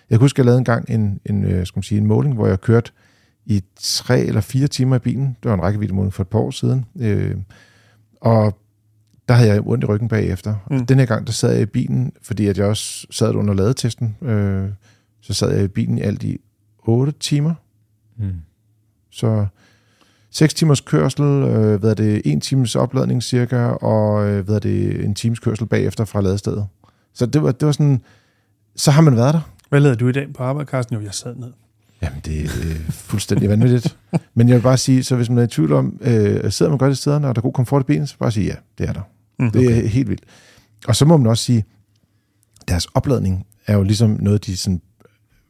[SPEAKER 1] Jeg kan huske, jeg lavede engang en, en, øh, skal man sige, en måling, hvor jeg kørte i tre eller fire timer i bilen. Det var en rækkeviddemåling for et par år siden. Øh, og der havde jeg ondt i ryggen bagefter.
[SPEAKER 3] Mm.
[SPEAKER 1] Den her gang, der sad jeg i bilen, fordi at jeg også sad under ladetesten. Øh, så sad jeg i bilen i alt i 8 timer.
[SPEAKER 2] Mm.
[SPEAKER 1] Så 6 timers kørsel, øh, hvad er det, en times opladning cirka, og øh, hvad er det, en times kørsel bagefter fra ladestedet. Så det var, det var sådan, så har man været der.
[SPEAKER 3] Hvad lavede du i dag på arbejde, Carsten? Jo, jeg sad ned.
[SPEAKER 1] Jamen, det er øh, fuldstændig vanvittigt. Men jeg vil bare sige, så hvis man er i tvivl om, øh, sidder man godt i stederne, og der er god komfort i benene, så bare sige ja, det er der.
[SPEAKER 3] Mm,
[SPEAKER 1] Det er helt vildt. Og så må man også sige, deres opladning er jo ligesom noget, de sådan,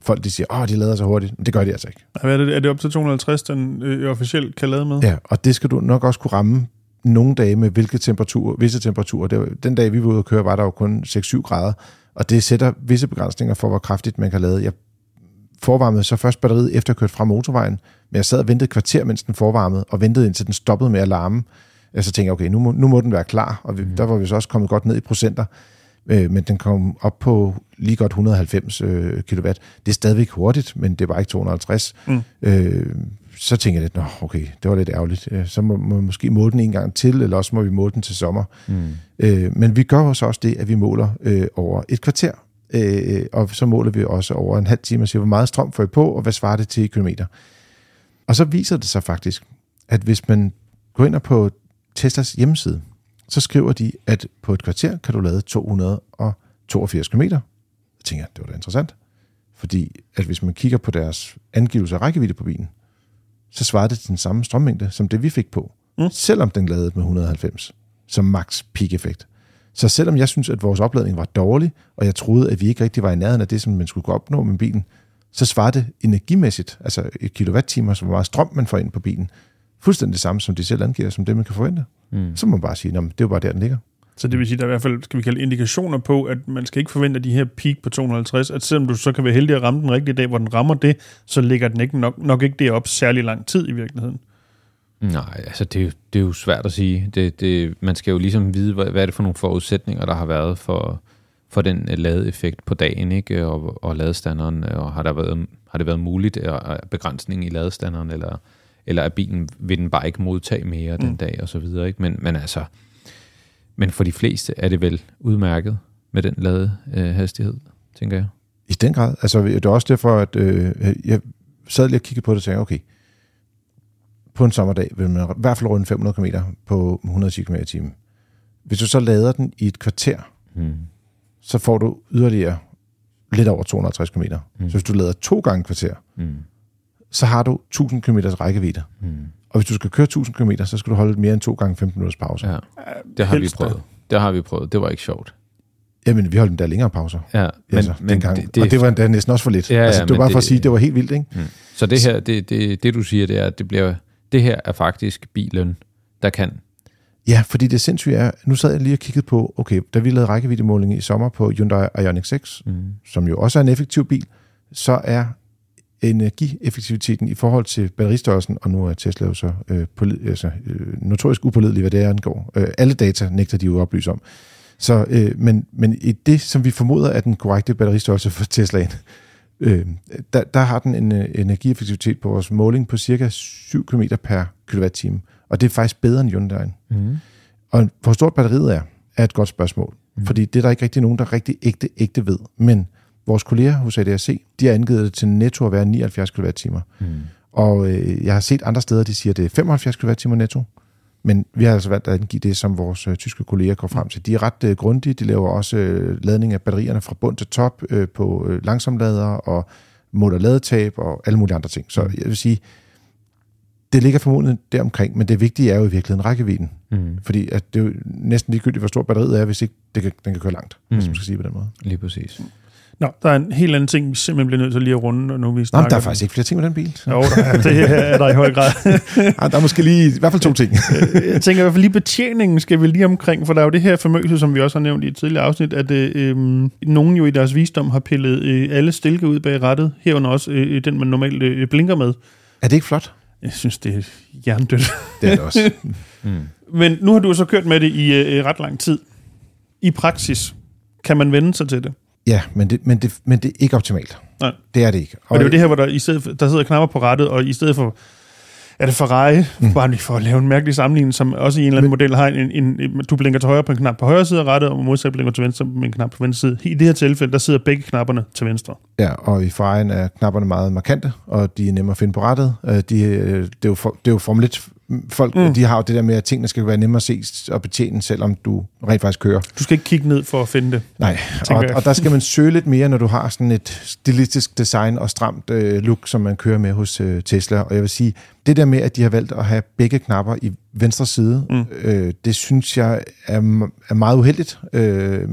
[SPEAKER 1] folk de siger, åh, de lader så hurtigt. Men det gør de altså ikke.
[SPEAKER 3] Er det, er det op til 250, den øh, officielt kan lade med?
[SPEAKER 1] Ja, og det skal du nok også kunne ramme nogle dage med hvilke temperaturer, visse temperaturer. Det var, den dag, vi var ude at køre, var der jo kun 6-7 grader, og det sætter visse begrænsninger for, hvor kraftigt man kan lade. Jeg forvarmede så først batteriet efter at køre fra motorvejen, men jeg sad og ventede et kvarter, mens den forvarmede, og ventede indtil den stoppede med at larme. Og så tænkte jeg, okay, nu må, nu må den være klar, og vi,
[SPEAKER 2] Mm.
[SPEAKER 1] der var vi så også kommet godt ned i procenter, øh, men den kom op på lige godt 190 øh, kW. Det er stadigvæk hurtigt, men det var ikke 250.
[SPEAKER 3] Mm.
[SPEAKER 1] Øh, så tænkte jeg lidt, nå okay, det var lidt ærgerligt. Øh, Så må man måske måle den en gang til, eller også må vi måle den til sommer.
[SPEAKER 2] Mm.
[SPEAKER 1] Øh, men vi gør jo så også det, at vi måler øh, over et kvarter, øh, og så måler vi også over en halv time og siger, hvor meget strøm får I på, og hvad svarer det til i kilometer. Og så viser det sig faktisk, at hvis man går ind på Teslas hjemmeside, så skriver de, at på et kvarter kan du lade 282 km. Jeg tænker, det var da interessant. Fordi at hvis man kigger på deres angivelse af rækkevidde på bilen, så svarer det til den samme strømmængde, som det vi fik på.
[SPEAKER 3] Mm.
[SPEAKER 1] Selvom den ladede med 190 som max peak effekt. Så selvom jeg synes, at vores opladning var dårlig, og jeg troede, at vi ikke rigtig var i nærheden af det, som man skulle kunne opnå med bilen, så svarer det energimæssigt, altså et kilowatt-timer, så hvor meget strøm man får ind på bilen, fuldstændig det samme, som de selv angiver, som det, man kan forvente.
[SPEAKER 2] Mm.
[SPEAKER 1] Så må man bare sige, at det er jo bare der, den ligger.
[SPEAKER 3] Så det vil sige, at der er i hvert fald, skal vi kalde indikationer på, at man skal ikke forvente de her peak på 250, at selvom du så kan være heldig at ramme den rigtige dag, hvor den rammer det, så ligger den ikke nok, nok ikke derop særlig lang tid i virkeligheden.
[SPEAKER 2] Nej, altså det, er jo- det er jo svært at sige. Det, det, man skal jo ligesom vide, hvad, hvad er det for nogle forudsætninger, der har været for, for den øh, ladeeffekt på dagen, ikke? Og, og ladestanderen, og har, der været, har det været muligt at, at begrænsning i ladestanderen, eller, eller at bilen vil den bare ikke modtage mere mm. den dag, og så videre, ikke? Men, men altså, men for de fleste er det vel udmærket med den øh, hastighed, tænker jeg.
[SPEAKER 1] I den grad. Altså, det er også derfor, at øh, jeg sad lige og kiggede på det og tænkte, okay, på en sommerdag vil man i hvert fald runde 500 km på 110 km i timen. Hvis du så lader den i et kvarter,
[SPEAKER 2] Mm.
[SPEAKER 1] så får du yderligere lidt over 250 km.
[SPEAKER 2] Mm.
[SPEAKER 1] Så hvis du lader to gange kvarter,
[SPEAKER 2] Mm.
[SPEAKER 1] så har du 1000 km rækkevidde.
[SPEAKER 2] Mm.
[SPEAKER 1] Og hvis du skal køre 1000 km, så skal du holde mere end to gange 15 minutters pause. Ja.
[SPEAKER 2] Ja, det har
[SPEAKER 3] Helst
[SPEAKER 2] vi
[SPEAKER 3] da.
[SPEAKER 2] prøvet. Det har vi prøvet. Det var ikke sjovt.
[SPEAKER 1] Jamen, vi holdt endda længere pauser.
[SPEAKER 2] Ja, men,
[SPEAKER 1] altså,
[SPEAKER 2] men
[SPEAKER 1] dengang.
[SPEAKER 2] det,
[SPEAKER 1] Det,
[SPEAKER 2] det,
[SPEAKER 1] og det var endda næsten også for lidt.
[SPEAKER 2] Ja, ja,
[SPEAKER 1] altså, det var bare for at
[SPEAKER 2] det-
[SPEAKER 1] sige, at det var helt vildt, ikke?
[SPEAKER 2] Mm. Så det her, det, det, det du siger, det er, at det bliver, det her er faktisk bilen, der kan.
[SPEAKER 1] Ja, fordi det sindssygt er, nu sad jeg lige og kiggede på, okay, da vi lavede rækkeviddemåling i sommer på Hyundai Ioniq 6, mm. som jo også er en effektiv bil, så er energieffektiviteten i forhold til batteristørrelsen, og nu er Tesla jo så øh, på, altså, øh, notorisk upålidelig, hvad det er angår. Øh, alle data nægter de jo at oplyse om. Så, øh, men, men i det, som vi formoder er den korrekte batteristørrelse for Teslaen, øh, der, der har den en uh, energieffektivitet på vores måling på cirka 7 km per kWh. Og det er faktisk bedre end Hyundai. Mm. Og hvor stort batteriet er, er et godt spørgsmål. Mm. Fordi det er der ikke rigtig nogen, der rigtig ægte, ægte ved. Men vores kolleger hos ADAC, de har angivet det til netto at være 79 kWh. Mm. Og øh, jeg har set andre steder, de siger, at det er 75 kWh netto. Men vi har altså valgt at angive det, som vores øh, tyske kolleger går frem til. De er ret øh, grundige. De laver også øh, ladning af batterierne fra bund til top øh, på øh, langsomlader og motorladetab og alle mulige andre ting. Så jeg vil sige, det ligger formodentlig deromkring, men det vigtige er jo i virkeligheden rækkevidden. Mm. Fordi at det er jo næsten ligegyldigt, hvor stor batteriet er, hvis ikke det kan, den kan køre langt, mm. hvis man skal sige på den måde.
[SPEAKER 2] Lige præcis.
[SPEAKER 3] Nå, der er en helt anden ting, vi simpelthen bliver nødt til lige at runde, nu vi
[SPEAKER 1] snakker. Nå, der er faktisk ikke flere ting med den bil.
[SPEAKER 3] Så. Jo, der er, det er der i høj grad.
[SPEAKER 1] ja, der er måske lige i hvert fald to ting.
[SPEAKER 3] jeg tænker i hvert fald lige betjeningen skal vi lige omkring, for der er jo det her famøse, som vi også har nævnt i et tidligere afsnit, at øh, nogen jo i deres visdom har pillet øh, alle stilke ud bag rettet, herunder også øh, den, man normalt øh, blinker med.
[SPEAKER 1] Er det ikke flot?
[SPEAKER 3] Jeg synes, det er hjernedødt.
[SPEAKER 1] Det er det også.
[SPEAKER 3] mm. Men nu har du så kørt med det i øh, ret lang tid. I praksis, kan man vende sig til det?
[SPEAKER 1] Ja, men det, men det, men det er ikke optimalt.
[SPEAKER 3] Nej.
[SPEAKER 1] Det er det ikke.
[SPEAKER 3] Og, og det er jo det her, hvor der, i stedet for, der sidder knapper på rettet, og i stedet for er det Ferrari, mm. bare lige for at lave en mærkelig sammenligning, som også i en eller anden men, model har en, en, en, du blinker til højre på en knap på højre side af rettet, og modsat blinker til venstre på en knap på venstre side. I det her tilfælde, der sidder begge knapperne til venstre.
[SPEAKER 1] Ja, og i Ferrari'en er knapperne meget markante, og de er nemmere at finde på rettet. Øh, de, øh, det, er jo for, det er jo Formel 1 folk, mm. de har jo det der med, at tingene skal være nemmere at se og betjene, selvom du rent faktisk kører.
[SPEAKER 3] Du skal ikke kigge ned for at finde det.
[SPEAKER 1] Nej, og, og der skal man søge lidt mere, når du har sådan et stilistisk design og stramt øh, look, som man kører med hos øh, Tesla. Og jeg vil sige, det der med, at de har valgt at have begge knapper i venstre side, mm. øh, det synes jeg er, er meget uheldigt, øh,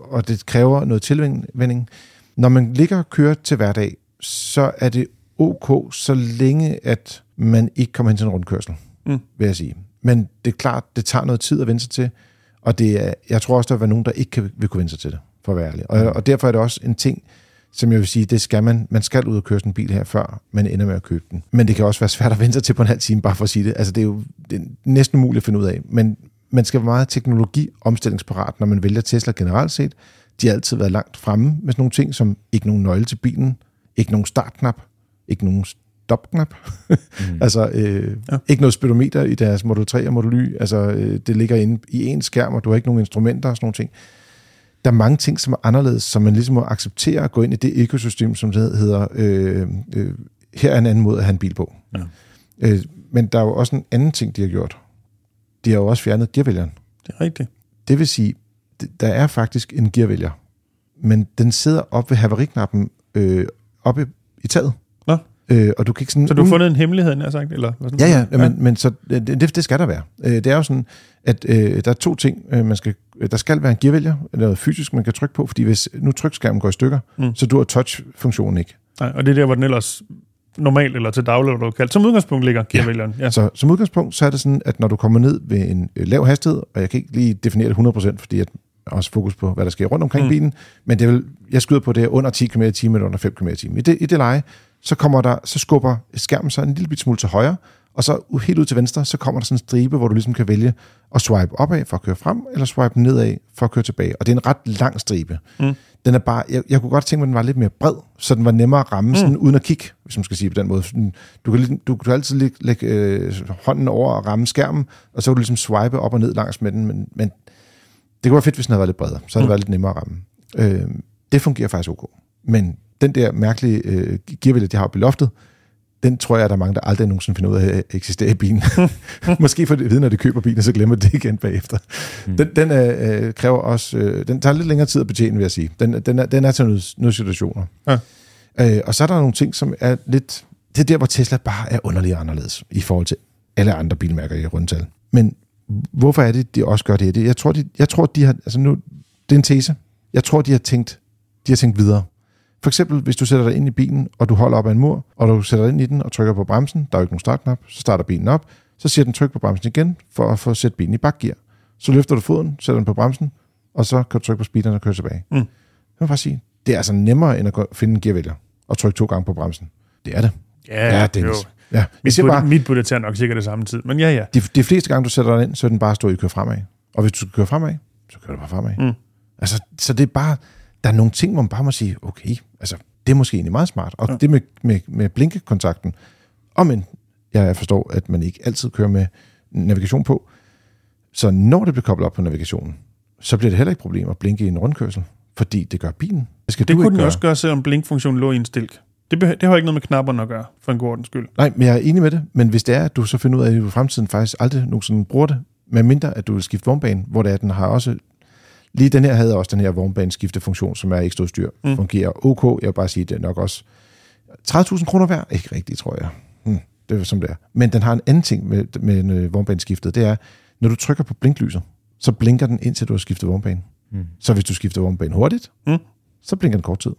[SPEAKER 1] og det kræver noget tilvænding. Når man ligger og kører til hverdag, så er det ok, så længe at man ikke kommer hen til en rundkørsel mm. vil jeg sige. Men det er klart, det tager noget tid at vende sig til, og det er, jeg tror også, der vil være nogen, der ikke kan, vil kunne vende sig til det, for at være ærlig. Og, og derfor er det også en ting, som jeg vil sige, det skal man, man skal ud og køre sådan en bil her, før man ender med at købe den. Men det kan også være svært at vente sig til på en halv time, bare for at sige det. Altså det er jo det er næsten umuligt at finde ud af. Men man skal være meget teknologi-omstillingsparat, når man vælger Tesla generelt set. De har altid været langt fremme med sådan nogle ting, som ikke nogen nøgle til bilen, ikke nogen startknap, ikke nogen stopknap. mm. altså øh, ja. ikke noget speedometer i deres Model 3 og Model Y. Altså øh, det ligger inde i en skærm, og du har ikke nogen instrumenter og sådan nogle ting. Der er mange ting, som er anderledes, som man ligesom må acceptere at gå ind i det økosystem, som det hedder, øh, øh, her er en anden måde at have en bil på. Ja. Øh, men der er jo også en anden ting, de har gjort. De har jo også fjernet gearvælgeren.
[SPEAKER 3] Det er rigtigt.
[SPEAKER 1] Det vil sige, der er faktisk en gearvælger, men den sidder op ved haveriknappen øh, oppe i taget. Øh, og du kan ikke sådan,
[SPEAKER 3] så du har fundet en hemmelighed, jeg sagt? Eller
[SPEAKER 1] hvad sådan? Ja, ja, ja. Men, men så, det, det skal der være. Øh, det er jo sådan, at øh, der er to ting, øh, man skal, der skal være en gearvælger, noget fysisk, man kan trykke på, fordi hvis nu trykskærmen går i stykker, mm. så har touch-funktionen ikke.
[SPEAKER 3] Nej, og det er der, hvor den ellers normalt eller til daglig, eller du kaldt. Som udgangspunkt ligger gearvælgeren.
[SPEAKER 1] Ja. ja. Så som udgangspunkt, så er det sådan, at når du kommer ned ved en øh, lav hastighed, og jeg kan ikke lige definere det 100%, fordi at også fokus på, hvad der sker rundt omkring mm. bilen, men det vil, jeg skyder på det under 10 km i eller under 5 km i I det, i det leje, så, kommer der, så skubber skærmen så en lille smule til højre, og så helt ud til venstre, så kommer der sådan en stribe, hvor du ligesom kan vælge at swipe opad for at køre frem, eller swipe nedad for at køre tilbage. Og det er en ret lang stribe. Mm. Den er bare, jeg, jeg kunne godt tænke mig, at den var lidt mere bred, så den var nemmere at ramme, mm. sådan, uden at kigge, hvis man skal sige på den måde. Du kan, du, du kan altid lægge, lægge øh, hånden over og ramme skærmen, og så kan du ligesom swipe op og ned langs med den, men, men det kunne være fedt, hvis den havde været lidt bredere, så havde mm. det været lidt nemmere at ramme. Øh, det fungerer faktisk ok. Men den der mærkelige øh, gearvælge, de har oppe i loftet, den tror jeg, at der er mange, der aldrig nogensinde finder ud af at eksistere i bilen. Måske for det vide, når de køber bilen, så glemmer det igen bagefter. Mm. Den, den øh, kræver også, øh, den tager lidt længere tid at betjene, vil jeg sige. Den, den, er, den er til nogle, nogle situationer. Ja. Øh, og så er der nogle ting, som er lidt, det er der, hvor Tesla bare er underlig anderledes i forhold til alle andre bilmærker i rundtal. Men hvorfor er det, de også gør det? Jeg tror, de, jeg tror, de har, altså nu, det er en tese. Jeg tror, de har tænkt, de har tænkt videre. For eksempel, hvis du sætter dig ind i bilen, og du holder op ad en mur, og du sætter dig ind i den og trykker på bremsen, der er jo ikke nogen startknap, så starter bilen op, så siger den tryk på bremsen igen, for at få sætte bilen i bakgear. Så løfter du foden, sætter den på bremsen, og så kan du trykke på speederen og køre tilbage.
[SPEAKER 3] Mm.
[SPEAKER 1] Jeg vil bare sige, det er altså nemmere, end at finde en gearvælger og trykke to gange på bremsen. Det er det.
[SPEAKER 3] Ja,
[SPEAKER 1] Dennis.
[SPEAKER 3] jo.
[SPEAKER 1] Ja,
[SPEAKER 3] Mit, bud,
[SPEAKER 1] bare,
[SPEAKER 3] mit bud tager nok sikkert det samme tid, men ja, ja.
[SPEAKER 1] de, de fleste gange, du sætter dig ind, så er den bare stå i køre fremad. Og hvis du skal køre fremad, så kører du bare fremad.
[SPEAKER 3] Mm.
[SPEAKER 1] Altså, så det er bare, der er nogle ting, hvor man bare må sige, okay, altså, det er måske egentlig meget smart. Og ja. det med, med, med blinkekontakten, og men jeg forstår, at man ikke altid kører med navigation på, så når det bliver koblet op på navigationen, så bliver det heller ikke problem at blinke i en rundkørsel, fordi det gør bilen. Det skal
[SPEAKER 3] Det
[SPEAKER 1] du
[SPEAKER 3] kunne den
[SPEAKER 1] gøre.
[SPEAKER 3] også gøre, selvom blinkfunktionen lå i en stilk. Det, det har ikke noget med knapperne at gøre, for en god ordens skyld.
[SPEAKER 1] Nej, men jeg er enig med det. Men hvis det er, at du så finder ud af, at du i fremtiden faktisk aldrig nogensinde bruger det, med mindre at du vil skifte vognbane, hvor det er, at den har også... Lige den her havde også den her vognbaneskiftefunktion, som er ekstra styr,
[SPEAKER 3] Mm.
[SPEAKER 1] mm. fungerer ok. Jeg vil bare sige, at det er nok også 30.000 kroner værd. Ikke rigtigt, tror jeg. Hmm, det er som det er. Men den har en anden ting med, med en, øh, vognbaneskiftet. Det er, når du trykker på blinklyset, så blinker den indtil du har skiftet vognbane.
[SPEAKER 2] Mm.
[SPEAKER 1] Så hvis du skifter vognbane hurtigt,
[SPEAKER 3] Mm.
[SPEAKER 1] så blinker den kort tid.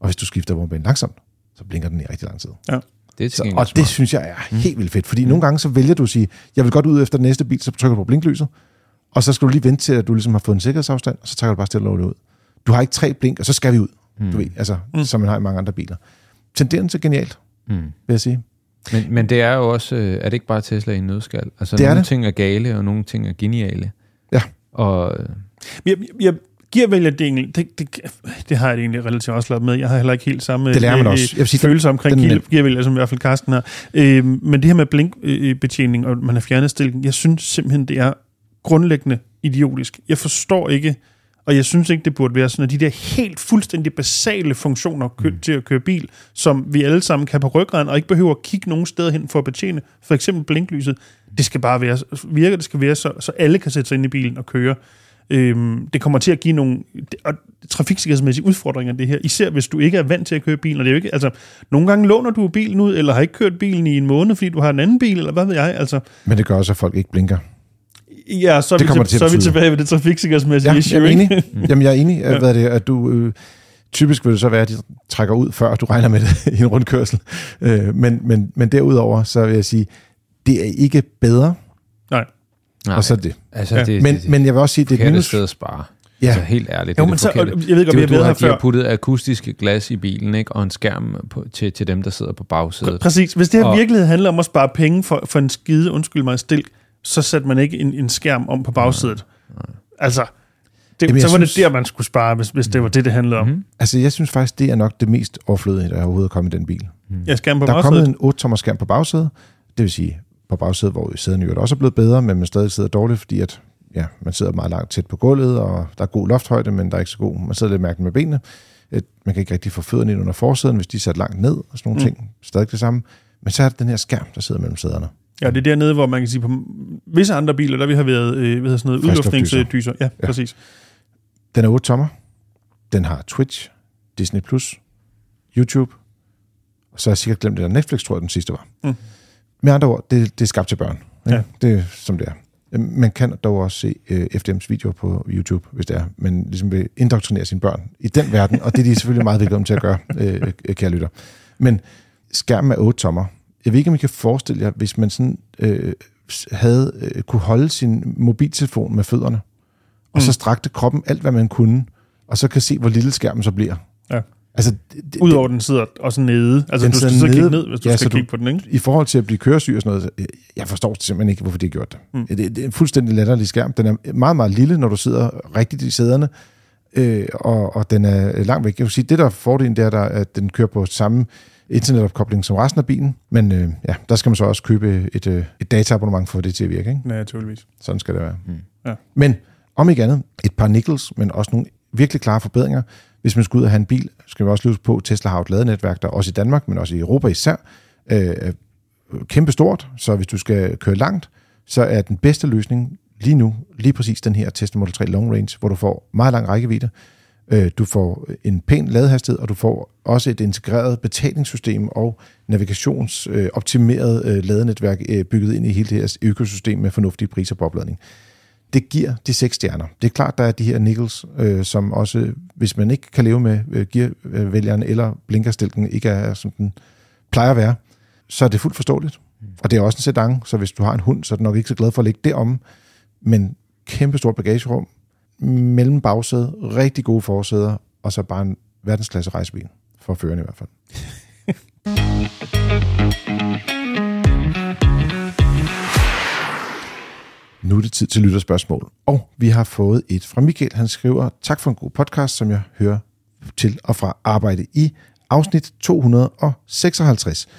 [SPEAKER 1] Og hvis du skifter vognbane langsomt, så blinker den i rigtig lang tid.
[SPEAKER 2] Det er til
[SPEAKER 1] Så, og det synes jeg er helt vildt fedt, fordi mm. nogle gange så vælger du at sige, jeg vil godt ud efter den næste bil, så trykker du på blinklyset, og så skal du lige vente til, at du ligesom har fået en sikkerhedsafstand, og så trækker du bare stille og ud. Du har ikke tre blink, og så skal vi ud, mm. du ved, altså,
[SPEAKER 3] Mm.
[SPEAKER 1] som man har i mange andre biler. Tendensen til genialt,
[SPEAKER 2] Mm.
[SPEAKER 1] vil jeg sige.
[SPEAKER 2] Men, men det er jo også, øh, er det ikke bare Tesla i en nødskal? Altså,
[SPEAKER 1] Det er
[SPEAKER 2] nogle
[SPEAKER 1] det.
[SPEAKER 2] ting er gale, og nogle ting er geniale.
[SPEAKER 1] Ja.
[SPEAKER 2] Og øh,
[SPEAKER 3] Jeg, jeg giver vel det egentlig, det, det, det har jeg egentlig relativt også lavet med. Jeg har heller ikke helt samme
[SPEAKER 1] Det lærer man
[SPEAKER 3] øh,
[SPEAKER 1] også. Jeg vil sige,
[SPEAKER 3] følelse omkring
[SPEAKER 1] den-
[SPEAKER 3] gearvælger, som i hvert fald Karsten har. Øh, men det her med blinkbetjening, og man har fjernet stilken, jeg synes simpelthen, det er grundlæggende idiotisk. Jeg forstår ikke, og jeg synes ikke, det burde være sådan, at de der helt fuldstændig basale funktioner kø- mm. til at køre bil, som vi alle sammen kan på ryggraden, og ikke behøver at kigge nogen steder hen for at betjene, for eksempel blinklyset, det skal bare være, virker, det skal være, så, så alle kan sætte sig ind i bilen og køre. Øhm, det kommer til at give nogle og trafiksikkerhedsmæssige udfordringer, det her. Især hvis du ikke er vant til at køre bilen. Og det er jo ikke, altså, nogle gange låner du bilen ud, eller har ikke kørt bilen i en måned, fordi du har en anden bil, eller hvad ved jeg. Altså,
[SPEAKER 1] Men det gør også, at folk ikke blinker.
[SPEAKER 3] Ja, så er,
[SPEAKER 1] Det
[SPEAKER 3] vi,
[SPEAKER 1] kommer
[SPEAKER 3] til,
[SPEAKER 1] det til
[SPEAKER 3] så er vi tilbage ved det trafiksikkerhedsmæssige
[SPEAKER 1] Ja,
[SPEAKER 3] issue.
[SPEAKER 1] jeg er
[SPEAKER 3] ikke?
[SPEAKER 1] enig. Jamen, jeg er enig, hvad er det, at du... Øh, typisk vil det så være, at de trækker ud, før du regner med det i en rundkørsel. Øh, men, men, men derudover, så vil jeg sige, det er ikke bedre,
[SPEAKER 3] Nej.
[SPEAKER 2] nej,
[SPEAKER 1] og så er det.
[SPEAKER 2] altså,
[SPEAKER 3] Ja.
[SPEAKER 2] det,
[SPEAKER 1] Men,
[SPEAKER 2] det, det,
[SPEAKER 1] men jeg vil også sige, det er et minus.
[SPEAKER 2] sted at spare.
[SPEAKER 1] Ja.
[SPEAKER 2] Altså helt ærligt.
[SPEAKER 3] Jo,
[SPEAKER 2] det er
[SPEAKER 3] men
[SPEAKER 2] det
[SPEAKER 3] så,
[SPEAKER 2] forkerte.
[SPEAKER 3] jeg ved ikke, om
[SPEAKER 2] Det,
[SPEAKER 3] jeg
[SPEAKER 2] har,
[SPEAKER 3] her
[SPEAKER 2] de har
[SPEAKER 3] før.
[SPEAKER 2] puttet akustiske glas i bilen, ikke? og en skærm på, til, til dem, der sidder på bagsædet.
[SPEAKER 3] Præcis. Hvis det her
[SPEAKER 2] Og-
[SPEAKER 3] virkelig handler om at spare penge for, for en skide, undskyld mig, stilk, så sætter man ikke en, en skærm om på bagsædet. Altså, det,
[SPEAKER 1] Jamen,
[SPEAKER 3] så var det
[SPEAKER 1] synes-
[SPEAKER 3] der, man skulle spare, hvis, hvis det var det, det handlede om.
[SPEAKER 2] Mhm.
[SPEAKER 1] Altså, jeg synes faktisk, det er nok det mest overflødige, der er overhovedet er kommet i den bil.
[SPEAKER 3] Jeg skærm på
[SPEAKER 1] Der er
[SPEAKER 3] bagsædet.
[SPEAKER 1] kommet en 8-tommer skærm på bagsædet, det vil sige på bagsædet, hvor sæderne jo også er blevet bedre, men man stadig sidder dårligt, fordi at, ja, man sidder meget langt tæt på gulvet, og der er god lofthøjde, men der er ikke så god. Man sidder lidt mærkeligt med benene. Man kan ikke rigtig få fødderne ind under forsæden, hvis de er sat langt ned, og sådan nogle
[SPEAKER 3] Mm.
[SPEAKER 1] mm. ting. Stadig det samme. Men så er det den her skærm, der sidder mellem sæderne.
[SPEAKER 3] Ja, det er dernede, hvor man kan sige, på visse andre biler, der vi har været øh, hvad sådan noget, udluftningsdyser. Ja, ja, præcis.
[SPEAKER 1] Den er 8 tommer. Den har Twitch, Disney+, Plus, YouTube, og så har jeg sikkert glemt det der Netflix, tror jeg, den sidste var.
[SPEAKER 3] Mm.
[SPEAKER 1] Med andre ord, det, det er skabt til børn. Ikke?
[SPEAKER 3] Ja.
[SPEAKER 1] Det er som det er. Man kan dog også se øh, FDM's videoer på YouTube, hvis det er. Men ligesom vil indoktrinere sine børn i den verden, og det er de selvfølgelig meget velkommen til at gøre, øh, øh, kære lytter. Men skærmen er 8 tommer. Jeg ved ikke, om I kan forestille jer, hvis man sådan øh, havde øh, kunne holde sin mobiltelefon med fødderne, og så
[SPEAKER 3] Mm.
[SPEAKER 1] strakte kroppen alt, hvad man kunne, og så kan se, hvor lille skærmen så bliver.
[SPEAKER 3] Ja.
[SPEAKER 1] Altså, det, det,
[SPEAKER 3] Udover den sidder også nede. Altså, du skal
[SPEAKER 1] sidder
[SPEAKER 3] så kigge ned, hvis du
[SPEAKER 1] Ja, så
[SPEAKER 3] skal
[SPEAKER 1] du-
[SPEAKER 3] kigge på den, ikke?
[SPEAKER 1] i forhold til at blive køresyg og sådan noget, jeg- jeg forstår simpelthen ikke, hvorfor de har gjort det.
[SPEAKER 3] Mm.
[SPEAKER 1] Det, det er en fuldstændig latterlig skærm. Den er meget, meget lille, når du sidder rigtigt i sæderne, øh, og, og den er langt væk. Jeg vil sige, det der er fordelen, det er, der, at den kører på samme internetopkobling som resten af bilen, men øh, ja, der skal man så også købe et, øh, et dataabonnement for at det til at virke. Ikke?
[SPEAKER 3] Ja, naturligvis.
[SPEAKER 1] Sådan skal det være.
[SPEAKER 2] Mm.
[SPEAKER 3] Ja.
[SPEAKER 1] Men om ikke andet, et par nickels, men også nogle virkelig klare forbedringer. Hvis man skal ud og have en bil, skal vi også lytte på, Tesla har et ladenetværk, der også i Danmark, men også i Europa især, øh, er kæmpe stort. Så hvis du skal køre langt, så er den bedste løsning lige nu, lige præcis den her Tesla Model 3 Long Range, hvor du får meget lang rækkevidde. Øh, Du får en pæn ladehastighed, og du får også et integreret betalingssystem og navigationsoptimeret ladenetværk øh, bygget ind i hele det her økosystem med fornuftige priser på opladning. det giver de seks stjerner. Det er klart, der er de her nickels, øh, som også, hvis man ikke kan leve med øh, gearvælgeren eller blinkerstilken, ikke er, som den plejer at være, så er det fuldt forståeligt. Og det er også en sedan, så hvis du har en hund, så er du nok ikke så glad for at ligge derom. Men kæmpe stort bagagerum, mellem bagsædet, rigtig gode forsæder, og så bare en verdensklasse rejsebil, for føreren i hvert fald. Nu er det tid til lytterspørgsmål, og vi har fået et fra Michael. Han skriver, tak for en god podcast, som jeg hører til og fra arbejde i afsnit 256. Det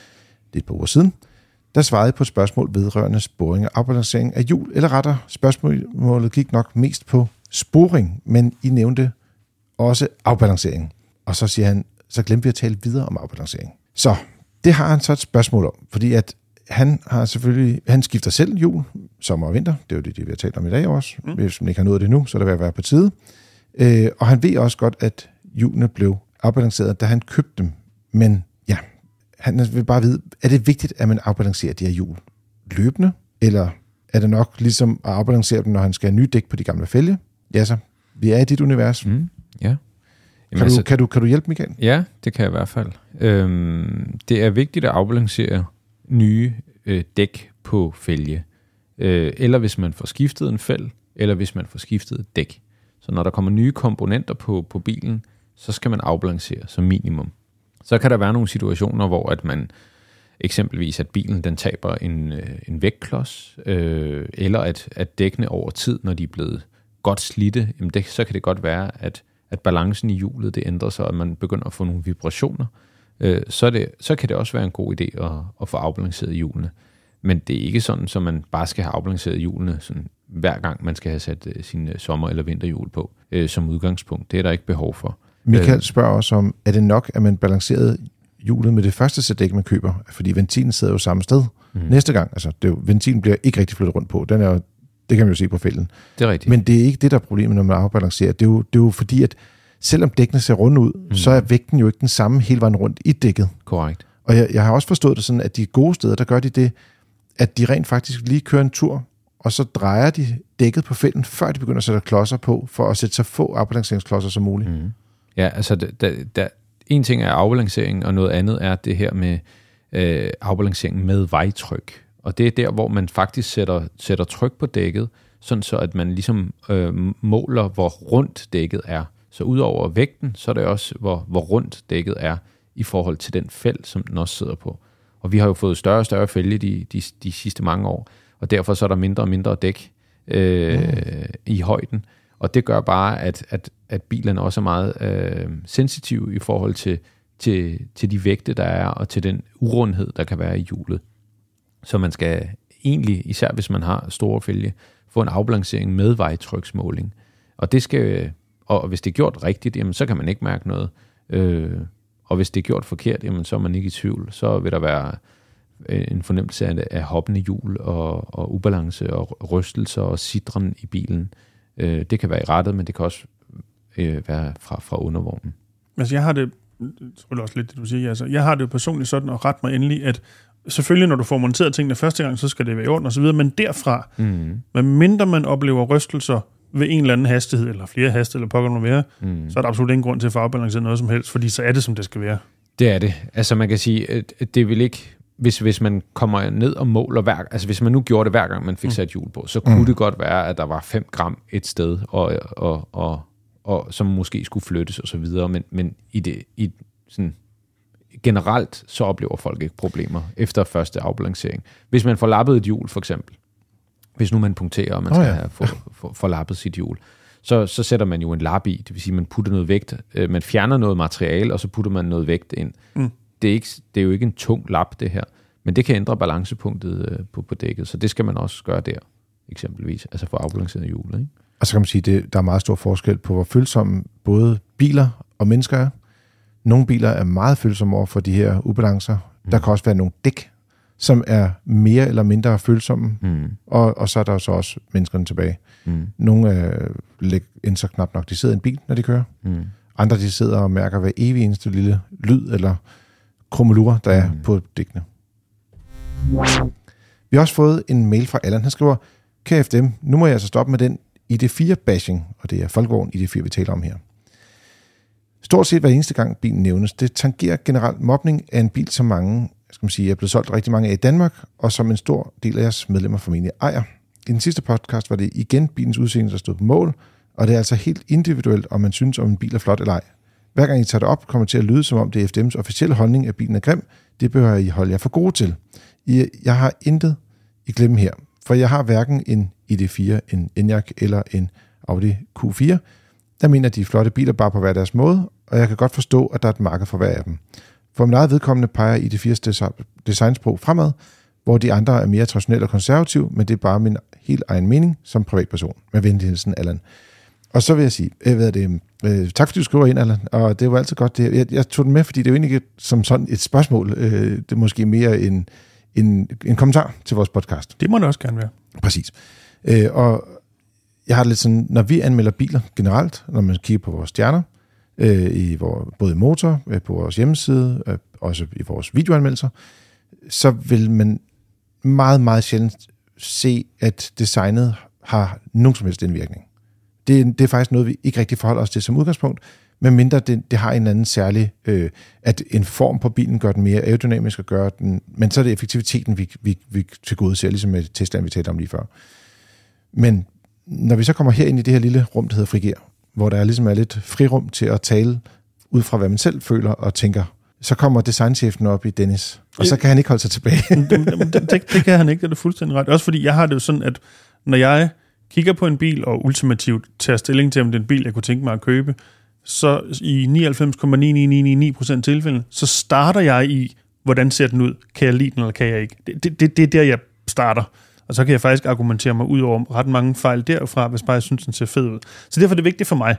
[SPEAKER 1] er et par uger siden. Der svarede på et spørgsmål vedrørende sporing og afbalancering af hjul, eller retter spørgsmålet gik nok mest på sporing, men I nævnte også afbalancering. Og så siger han, så glemte vi at tale videre om afbalancering. Så det har han så et spørgsmål om, fordi at han har selvfølgelig, han skifter selv jul, sommer og vinter, det er jo det, det vi har talt om i dag også. Mm. Hvis man ikke har nået det nu, så er det ved at være på tide. Øh, og han ved også godt, at julene blev afbalanceret, da han købte dem. Men han vil bare vide, er det vigtigt, at man afbalancerer de her hjul løbende, eller er det nok ligesom at afbalancere dem, når han skal have nye dæk på de gamle fælge? Ja, så vi er i dit univers.
[SPEAKER 2] Mm, ja.
[SPEAKER 1] Jamen, kan, altså, du, kan, du, kan du hjælpe, Michael?
[SPEAKER 2] Ja, det kan jeg i hvert fald. Øhm, det er vigtigt at afbalancere nye øh, dæk på fælge. Øh, eller hvis man får skiftet en fæld, eller hvis man får skiftet et dæk. Så når der kommer nye komponenter på, på bilen, så skal man afbalancere som minimum. Så kan der være nogle situationer, hvor at man eksempelvis, at bilen den taber en, øh, en vægtklods, øh, eller at, at dækkene over tid, når de er blevet godt slidte, jamen det, så kan det godt være, at, at balancen i hjulet det ændrer sig, og man begynder at få nogle vibrationer. Øh, så, det, så kan det også være en god idé at, at få afbalanceret hjulene. Men det er ikke sådan, så man bare skal have afbalanceret hjulene sådan, hver gang man skal have sat øh, sin øh, sommer- eller vinterhjul på øh, som udgangspunkt. Det er der ikke behov for.
[SPEAKER 1] Michael spørger også om, er det nok, at man balancerede hjulet med det første sæt dæk, man køber? Fordi ventilen sidder jo samme sted mm. næste gang. Altså, det jo, ventilen bliver ikke rigtig flyttet rundt på. Den er jo, det kan man jo se på fælden.
[SPEAKER 2] Det er rigtigt.
[SPEAKER 1] Men det er ikke det, der er problemet, når man afbalancerer. Det er jo, det er jo fordi, at selvom dækkene ser runde ud, mm. så er vægten jo ikke den samme hele vejen rundt i dækket.
[SPEAKER 2] Korrekt.
[SPEAKER 1] Og jeg, jeg har også forstået det sådan, at de gode steder, der gør de det, at de rent faktisk lige kører en tur, og så drejer de dækket på fælden, før de begynder at sætte klodser på, for at sætte så få afbalanceringsklodser som muligt. Mm.
[SPEAKER 2] Ja, altså der, der, en ting er afbalancering, og noget andet er det her med øh, afbalancering med vejtryk. Og det er der, hvor man faktisk sætter, sætter tryk på dækket, sådan så at man ligesom øh, måler, hvor rundt dækket er. Så udover vægten, så er det også, hvor, hvor rundt dækket er i forhold til den fæld, som den også sidder på. Og vi har jo fået større og større fælge de, de, de sidste mange år, og derfor så er der mindre og mindre dæk øh, mm. i højden. Og det gør bare, at, at, at bilerne også er meget øh, sensitive i forhold til, til, til de vægte, der er, og til den urundhed, der kan være i hjulet. Så man skal egentlig, især hvis man har store fælge, få en afbalancering med vejtryksmåling. Og det skal, og hvis det er gjort rigtigt, jamen, så kan man ikke mærke noget. Øh, og hvis det er gjort forkert, jamen, så er man ikke i tvivl. Så vil der være øh, en fornemmelse af, af hoppende hjul og, og ubalance og rystelser og sidren i bilen. Øh, det kan være i rettet, men det kan også øh, være fra, fra undervognen.
[SPEAKER 3] Altså jeg har det, selvfølgelig også lidt det, du siger, altså, jeg har det jo personligt sådan, og ret mig endelig, at selvfølgelig, når du får monteret tingene første gang, så skal det være i orden og så videre, men derfra, mm. medmindre man oplever rystelser ved en eller anden hastighed, eller flere hastigheder, eller pokker være, mm. så er der absolut ingen grund til at få afbalanceret noget som helst, fordi så er det, som det skal være.
[SPEAKER 2] Det er det. Altså man kan sige, at det vil ikke, hvis, hvis man kommer ned og måler hver, altså hvis man nu gjorde det hver gang, man fik mm. sat hjul på, så kunne mm. det godt være, at der var 5 gram et sted, og, og, og, og, som måske skulle flyttes og så videre, men, men i det, i sådan, generelt så oplever folk ikke problemer efter første afbalancering. Hvis man får lappet et hjul for eksempel, hvis nu man punkterer, og man skal oh, ja. have få, få, få lappet sit hjul, så, så sætter man jo en lap i, det vil sige, man putter noget vægt, øh, man fjerner noget materiale, og så putter man noget vægt ind. Mm. Det, er ikke, det er jo ikke en tung lap, det her, men det kan ændre balancepunktet øh, på, på dækket, så det skal man også gøre der, eksempelvis, altså for afbalanceret hjulet. Ikke?
[SPEAKER 1] Og så kan man sige, at der er meget stor forskel på, hvor følsomme både biler og mennesker er. Nogle biler er meget følsomme over for de her ubalancer. Mm. Der kan også være nogle dæk, som er mere eller mindre følsomme, mm. og, og så er der så også menneskerne tilbage. Mm. Nogle er ind så knap nok, de sidder i en bil, når de kører. Mm. Andre de sidder og mærker hver evig eneste lille lyd eller krummelur, der er mm. på dækkene. Vi har også fået en mail fra Allan. Han skriver, KFDM, nu må jeg altså stoppe med den ID4-bashing, og det er Folkevogn ID4, vi taler om her. Stort set hver eneste gang bilen nævnes, det tangerer generelt mobning af en bil, som mange skal man sige, er blevet solgt rigtig mange af i Danmark, og som en stor del af jeres medlemmer formentlig ejer. I den sidste podcast var det igen bilens udseende, der stod på mål, og det er altså helt individuelt, om man synes, om en bil er flot eller ej. Hver gang I tager det op, kommer det til at lyde, som om det er FDM's officielle holdning, at bilen er grim. Det behøver I holde jer for gode til. Jeg har intet i glemme her, for jeg har hverken en ID4, en Enyaq eller en Audi Q4. Der mener de flotte biler bare på hver deres måde, og jeg kan godt forstå, at der er et marked for hver af dem. For min eget vedkommende peger ID4's designsprog fremad, hvor de andre er mere traditionelle og konservative, men det er bare min helt egen mening som privatperson. Med venligheden, Allan. Og så vil jeg sige, øh, hvad det, øh, tak fordi du skriver ind, Allan, og det var altid godt. Det, jeg, jeg tog den med, fordi det er jo egentlig ikke som sådan et spørgsmål. Øh, det er måske mere en, en, en kommentar til vores podcast.
[SPEAKER 3] Det må det også gerne være.
[SPEAKER 1] Præcis. Øh, og jeg har det lidt sådan, når vi anmelder biler generelt, når man kigger på vores stjerner, øh, i vores, både i motor, øh, på vores hjemmeside, øh, også i vores videoanmeldelser, så vil man meget, meget sjældent se, at designet har nogen som helst indvirkning. Det, det er faktisk noget, vi ikke rigtig forholder os til som udgangspunkt, medmindre det, det har en eller anden særlig, øh, at en form på bilen gør den mere aerodynamisk og gør den, men så er det effektiviteten, vi, vi, vi til gode ser, ligesom med Teslaen, vi talte om lige før. Men når vi så kommer her ind i det her lille rum, der hedder Frigir, hvor der ligesom er lidt frirum til at tale ud fra, hvad man selv føler og tænker, så kommer designchefen op i Dennis, og så kan han ikke holde sig tilbage.
[SPEAKER 3] det, det, det, det kan han ikke, det er det fuldstændig ret. Også fordi jeg har det jo sådan, at når jeg kigger på en bil og ultimativt tager stilling til, om det er en bil, jeg kunne tænke mig at købe, så i 99,9999% tilfælde, så starter jeg i, hvordan ser den ud? Kan jeg lide den, eller kan jeg ikke? Det, det, det, det er der, jeg starter. Og så kan jeg faktisk argumentere mig ud over ret mange fejl derfra, hvis bare jeg synes, den ser fed ud. Så derfor er det vigtigt for mig.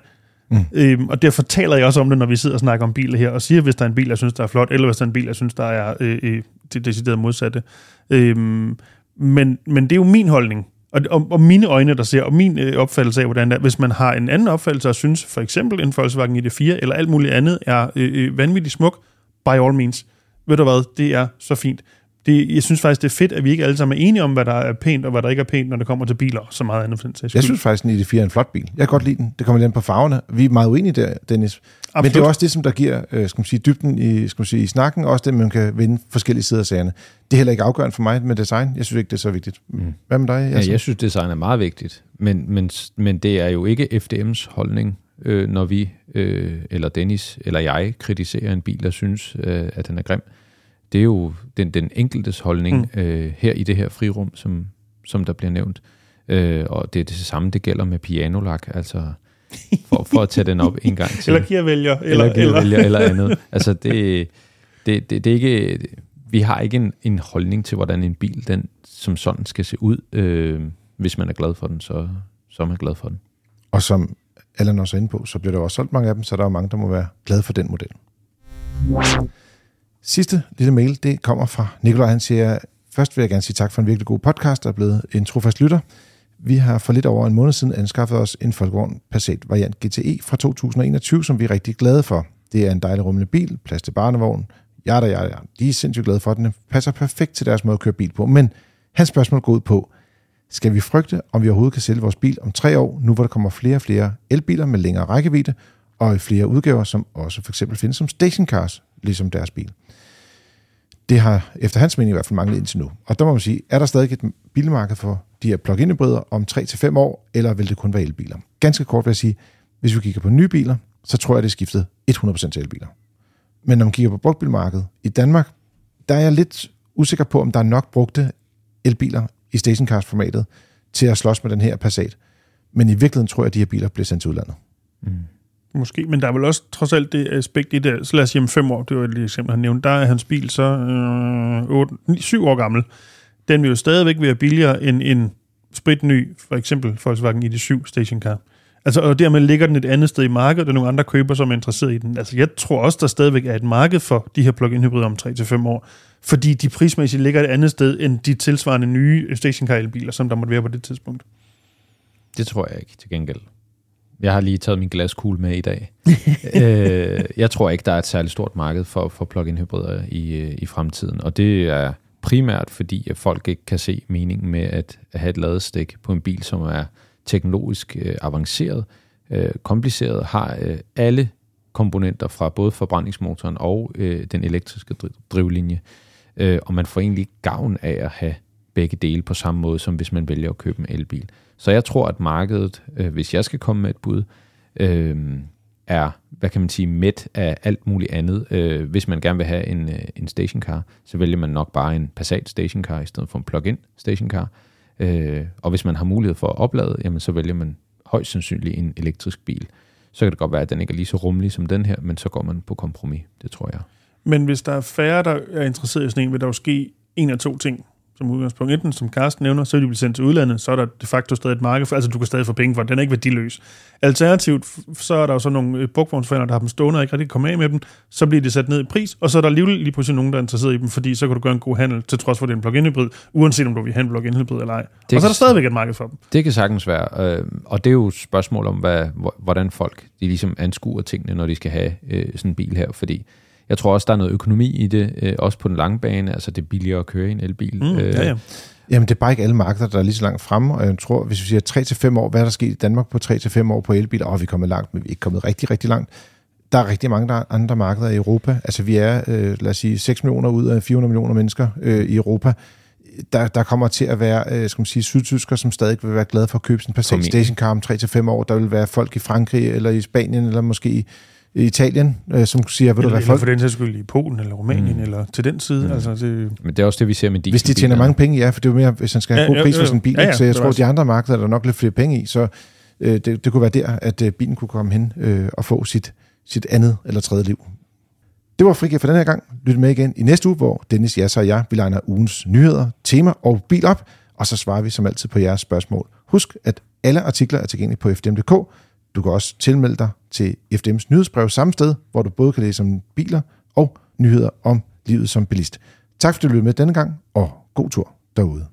[SPEAKER 3] Mm. Øhm, og derfor taler jeg også om det, når vi sidder og snakker om biler her, og siger, hvis der er en bil, jeg synes, der er flot, eller hvis der er en bil, jeg synes, der er øh, øh, det decideret modsatte. Øhm, men, men det er jo min holdning, og, og, og mine øjne, der ser, og min øh, opfattelse af, hvordan det er. Hvis man har en anden opfattelse og synes, for eksempel en Volkswagen ID4 eller alt muligt andet er øh, øh, vanvittigt smuk, by all means. Ved du hvad, det er så fint det, jeg synes faktisk, det er fedt, at vi ikke alle sammen er enige om, hvad der er pænt og hvad der ikke er pænt, når det kommer til biler og så meget andet. For
[SPEAKER 1] den jeg synes faktisk, at ID4 er en flot bil. Jeg kan godt lide den. Det kommer lidt på farverne. Vi er meget uenige der, Dennis. Absolut. Men det er også det, som der giver øh, skal man sige, dybden i, skal man sige, i snakken, og også det, man kan vinde forskellige sider af sagerne. Det er heller ikke afgørende for mig med design. Jeg synes ikke, det er så vigtigt. Mm. Hvad med dig?
[SPEAKER 2] Ja, jeg synes, design er meget vigtigt. Men, men, men det er jo ikke FDM's holdning, øh, når vi, øh, eller Dennis, eller jeg, kritiserer en bil, der synes, øh, at den er grim det er jo den, den enkeltes holdning mm. øh, her i det her frirum, som, som der bliver nævnt. Øh, og det er det samme, det gælder med pianolak, altså for, for at tage den op en gang til.
[SPEAKER 3] eller gearvælger.
[SPEAKER 2] Eller, eller gearvælger, eller andet. Altså det, det, det, det er ikke, vi har ikke en, en holdning til, hvordan en bil den som sådan skal se ud. Øh, hvis man er glad for den, så, så er man glad for den.
[SPEAKER 1] Og som Allan også er inde på, så bliver der også solgt mange af dem, så der er mange, der må være glade for den model. Sidste lille mail, det kommer fra Nikolaj. Han siger, først vil jeg gerne sige tak for en virkelig god podcast, der er blevet en trofast lytter. Vi har for lidt over en måned siden anskaffet os en Folkevogn Passat variant GTE fra 2021, som vi er rigtig glade for. Det er en dejlig rummelig bil, plads til barnevogn, ja, jada, ja. De er sindssygt glade for, at den passer perfekt til deres måde at køre bil på. Men hans spørgsmål går ud på, skal vi frygte, om vi overhovedet kan sælge vores bil om tre år, nu hvor der kommer flere og flere elbiler med længere rækkevidde, og i flere udgaver, som også for eksempel findes som stationcars, ligesom deres bil det har efter hans mening i hvert fald manglet indtil nu. Og der må man sige, er der stadig et bilmarked for de her plug-in hybrider om 3-5 år, eller vil det kun være elbiler? Ganske kort vil jeg sige, hvis vi kigger på nye biler, så tror jeg, det er skiftet 100% til elbiler. Men når man kigger på brugtbilmarkedet i Danmark, der er jeg lidt usikker på, om der er nok brugte elbiler i stationcars-formatet til at slås med den her Passat. Men i virkeligheden tror jeg, at de her biler bliver sendt til udlandet. Mm.
[SPEAKER 3] Måske, men der er vel også trods alt det aspekt i det. Så lad os sige om fem år, det var et eksempel, han nævnte. Der er hans bil så øh, 8, 9, 7 år gammel. Den vil jo stadigvæk være billigere end en spritny, for eksempel Volkswagen ID7 stationcar. Altså, og dermed ligger den et andet sted i markedet, og der er nogle andre køber, som er interesseret i den. Altså, jeg tror også, der stadigvæk er et marked for de her plug-in hybrider om 3-5 år, fordi de prismæssigt ligger et andet sted end de tilsvarende nye stationcar elbiler, som der måtte være på det tidspunkt.
[SPEAKER 2] Det tror jeg ikke til gengæld. Jeg har lige taget min glaskugle med i dag. øh, jeg tror ikke, der er et særligt stort marked for, for plug-in hybrider i, øh, i fremtiden, og det er primært fordi, at folk ikke kan se meningen med at have et ladestik på en bil, som er teknologisk øh, avanceret, øh, kompliceret, har øh, alle komponenter fra både forbrændingsmotoren og øh, den elektriske drivlinje, øh, og man får egentlig gavn af at have begge dele på samme måde, som hvis man vælger at købe en elbil. Så jeg tror, at markedet, øh, hvis jeg skal komme med et bud, øh, er, hvad kan man sige, midt af alt muligt andet. Øh, hvis man gerne vil have en, øh, en stationcar, så vælger man nok bare en Passat stationcar i stedet for en plug-in stationcar. Øh, og hvis man har mulighed for at oplade, jamen så vælger man højst sandsynligt en elektrisk bil. Så kan det godt være, at den ikke er lige så rummelig som den her, men så går man på kompromis, det tror jeg.
[SPEAKER 3] Men hvis der er færre, der er interesseret i sådan en, vil der jo ske en af to ting som udgangspunkt. Enten, som Carsten nævner, så vil de blive sendt til udlandet, så er der de facto stadig et marked for, altså du kan stadig få penge for den er ikke værdiløs. Alternativt, så er der jo så nogle øh, brugvognsforældre, der har dem stående og ikke rigtig komme af med dem, så bliver de sat ned i pris, og så er der alligevel lige pludselig nogen, der er interesseret i dem, fordi så kan du gøre en god handel, til trods for, at det er en plug-in hybrid, uanset om du vil have en plug-in hybrid eller ej. Det og så er der stadigvæk et marked for dem.
[SPEAKER 2] Det kan sagtens være, øh, og det er jo et spørgsmål om, hvad, hvordan folk de ligesom anskuer tingene, når de skal have øh, sådan en bil her, fordi jeg tror også, der er noget økonomi i det, øh, også på den lange bane. Altså, det er billigere at køre i en elbil.
[SPEAKER 3] Mm, øh, ja, ja.
[SPEAKER 1] Jamen, det er bare ikke alle markeder, der er lige så langt fremme, og jeg tror, hvis vi siger 3-5 år, hvad er der sket i Danmark på 3-5 år på elbiler? Åh, oh, vi er kommet langt, men vi er ikke kommet rigtig, rigtig langt. Der er rigtig mange der andre markeder i Europa. Altså, vi er, øh, lad os sige, 6 millioner ud af 400 millioner mennesker øh, i Europa. Der, der kommer til at være, øh, skal man sige, sydtysker, som stadig vil være glade for at købe en Passat stationcar om 3-5 år. Der vil være folk i Frankrig, eller i Spanien, eller måske i Italien, øh, som siger, ved
[SPEAKER 3] eller,
[SPEAKER 1] du hvad,
[SPEAKER 3] folk... for den sags skyld i Polen eller Rumænien, mm. eller til den side. Mm. Altså, det...
[SPEAKER 2] Men det er også det, vi ser med
[SPEAKER 1] Hvis de tjener mange penge, ja, for det er jo mere, hvis han skal have ja, god pris for sin bil, ja, ja, så jeg tror, at de andre markeder der er nok lidt flere penge i, så øh, det, det kunne være der, at øh, bilen kunne komme hen øh, og få sit, sit andet eller tredje liv. Det var Frigge for den her gang. Lyt med igen i næste uge, hvor Dennis, Jasser og jeg, vi legner ugens nyheder, tema og bil op, og så svarer vi som altid på jeres spørgsmål. Husk, at alle artikler er tilgængelige på fdm.dk, du kan også tilmelde dig til FDM's nyhedsbrev samme sted, hvor du både kan læse om biler og nyheder om livet som bilist. Tak fordi du lyttede med denne gang, og god tur derude.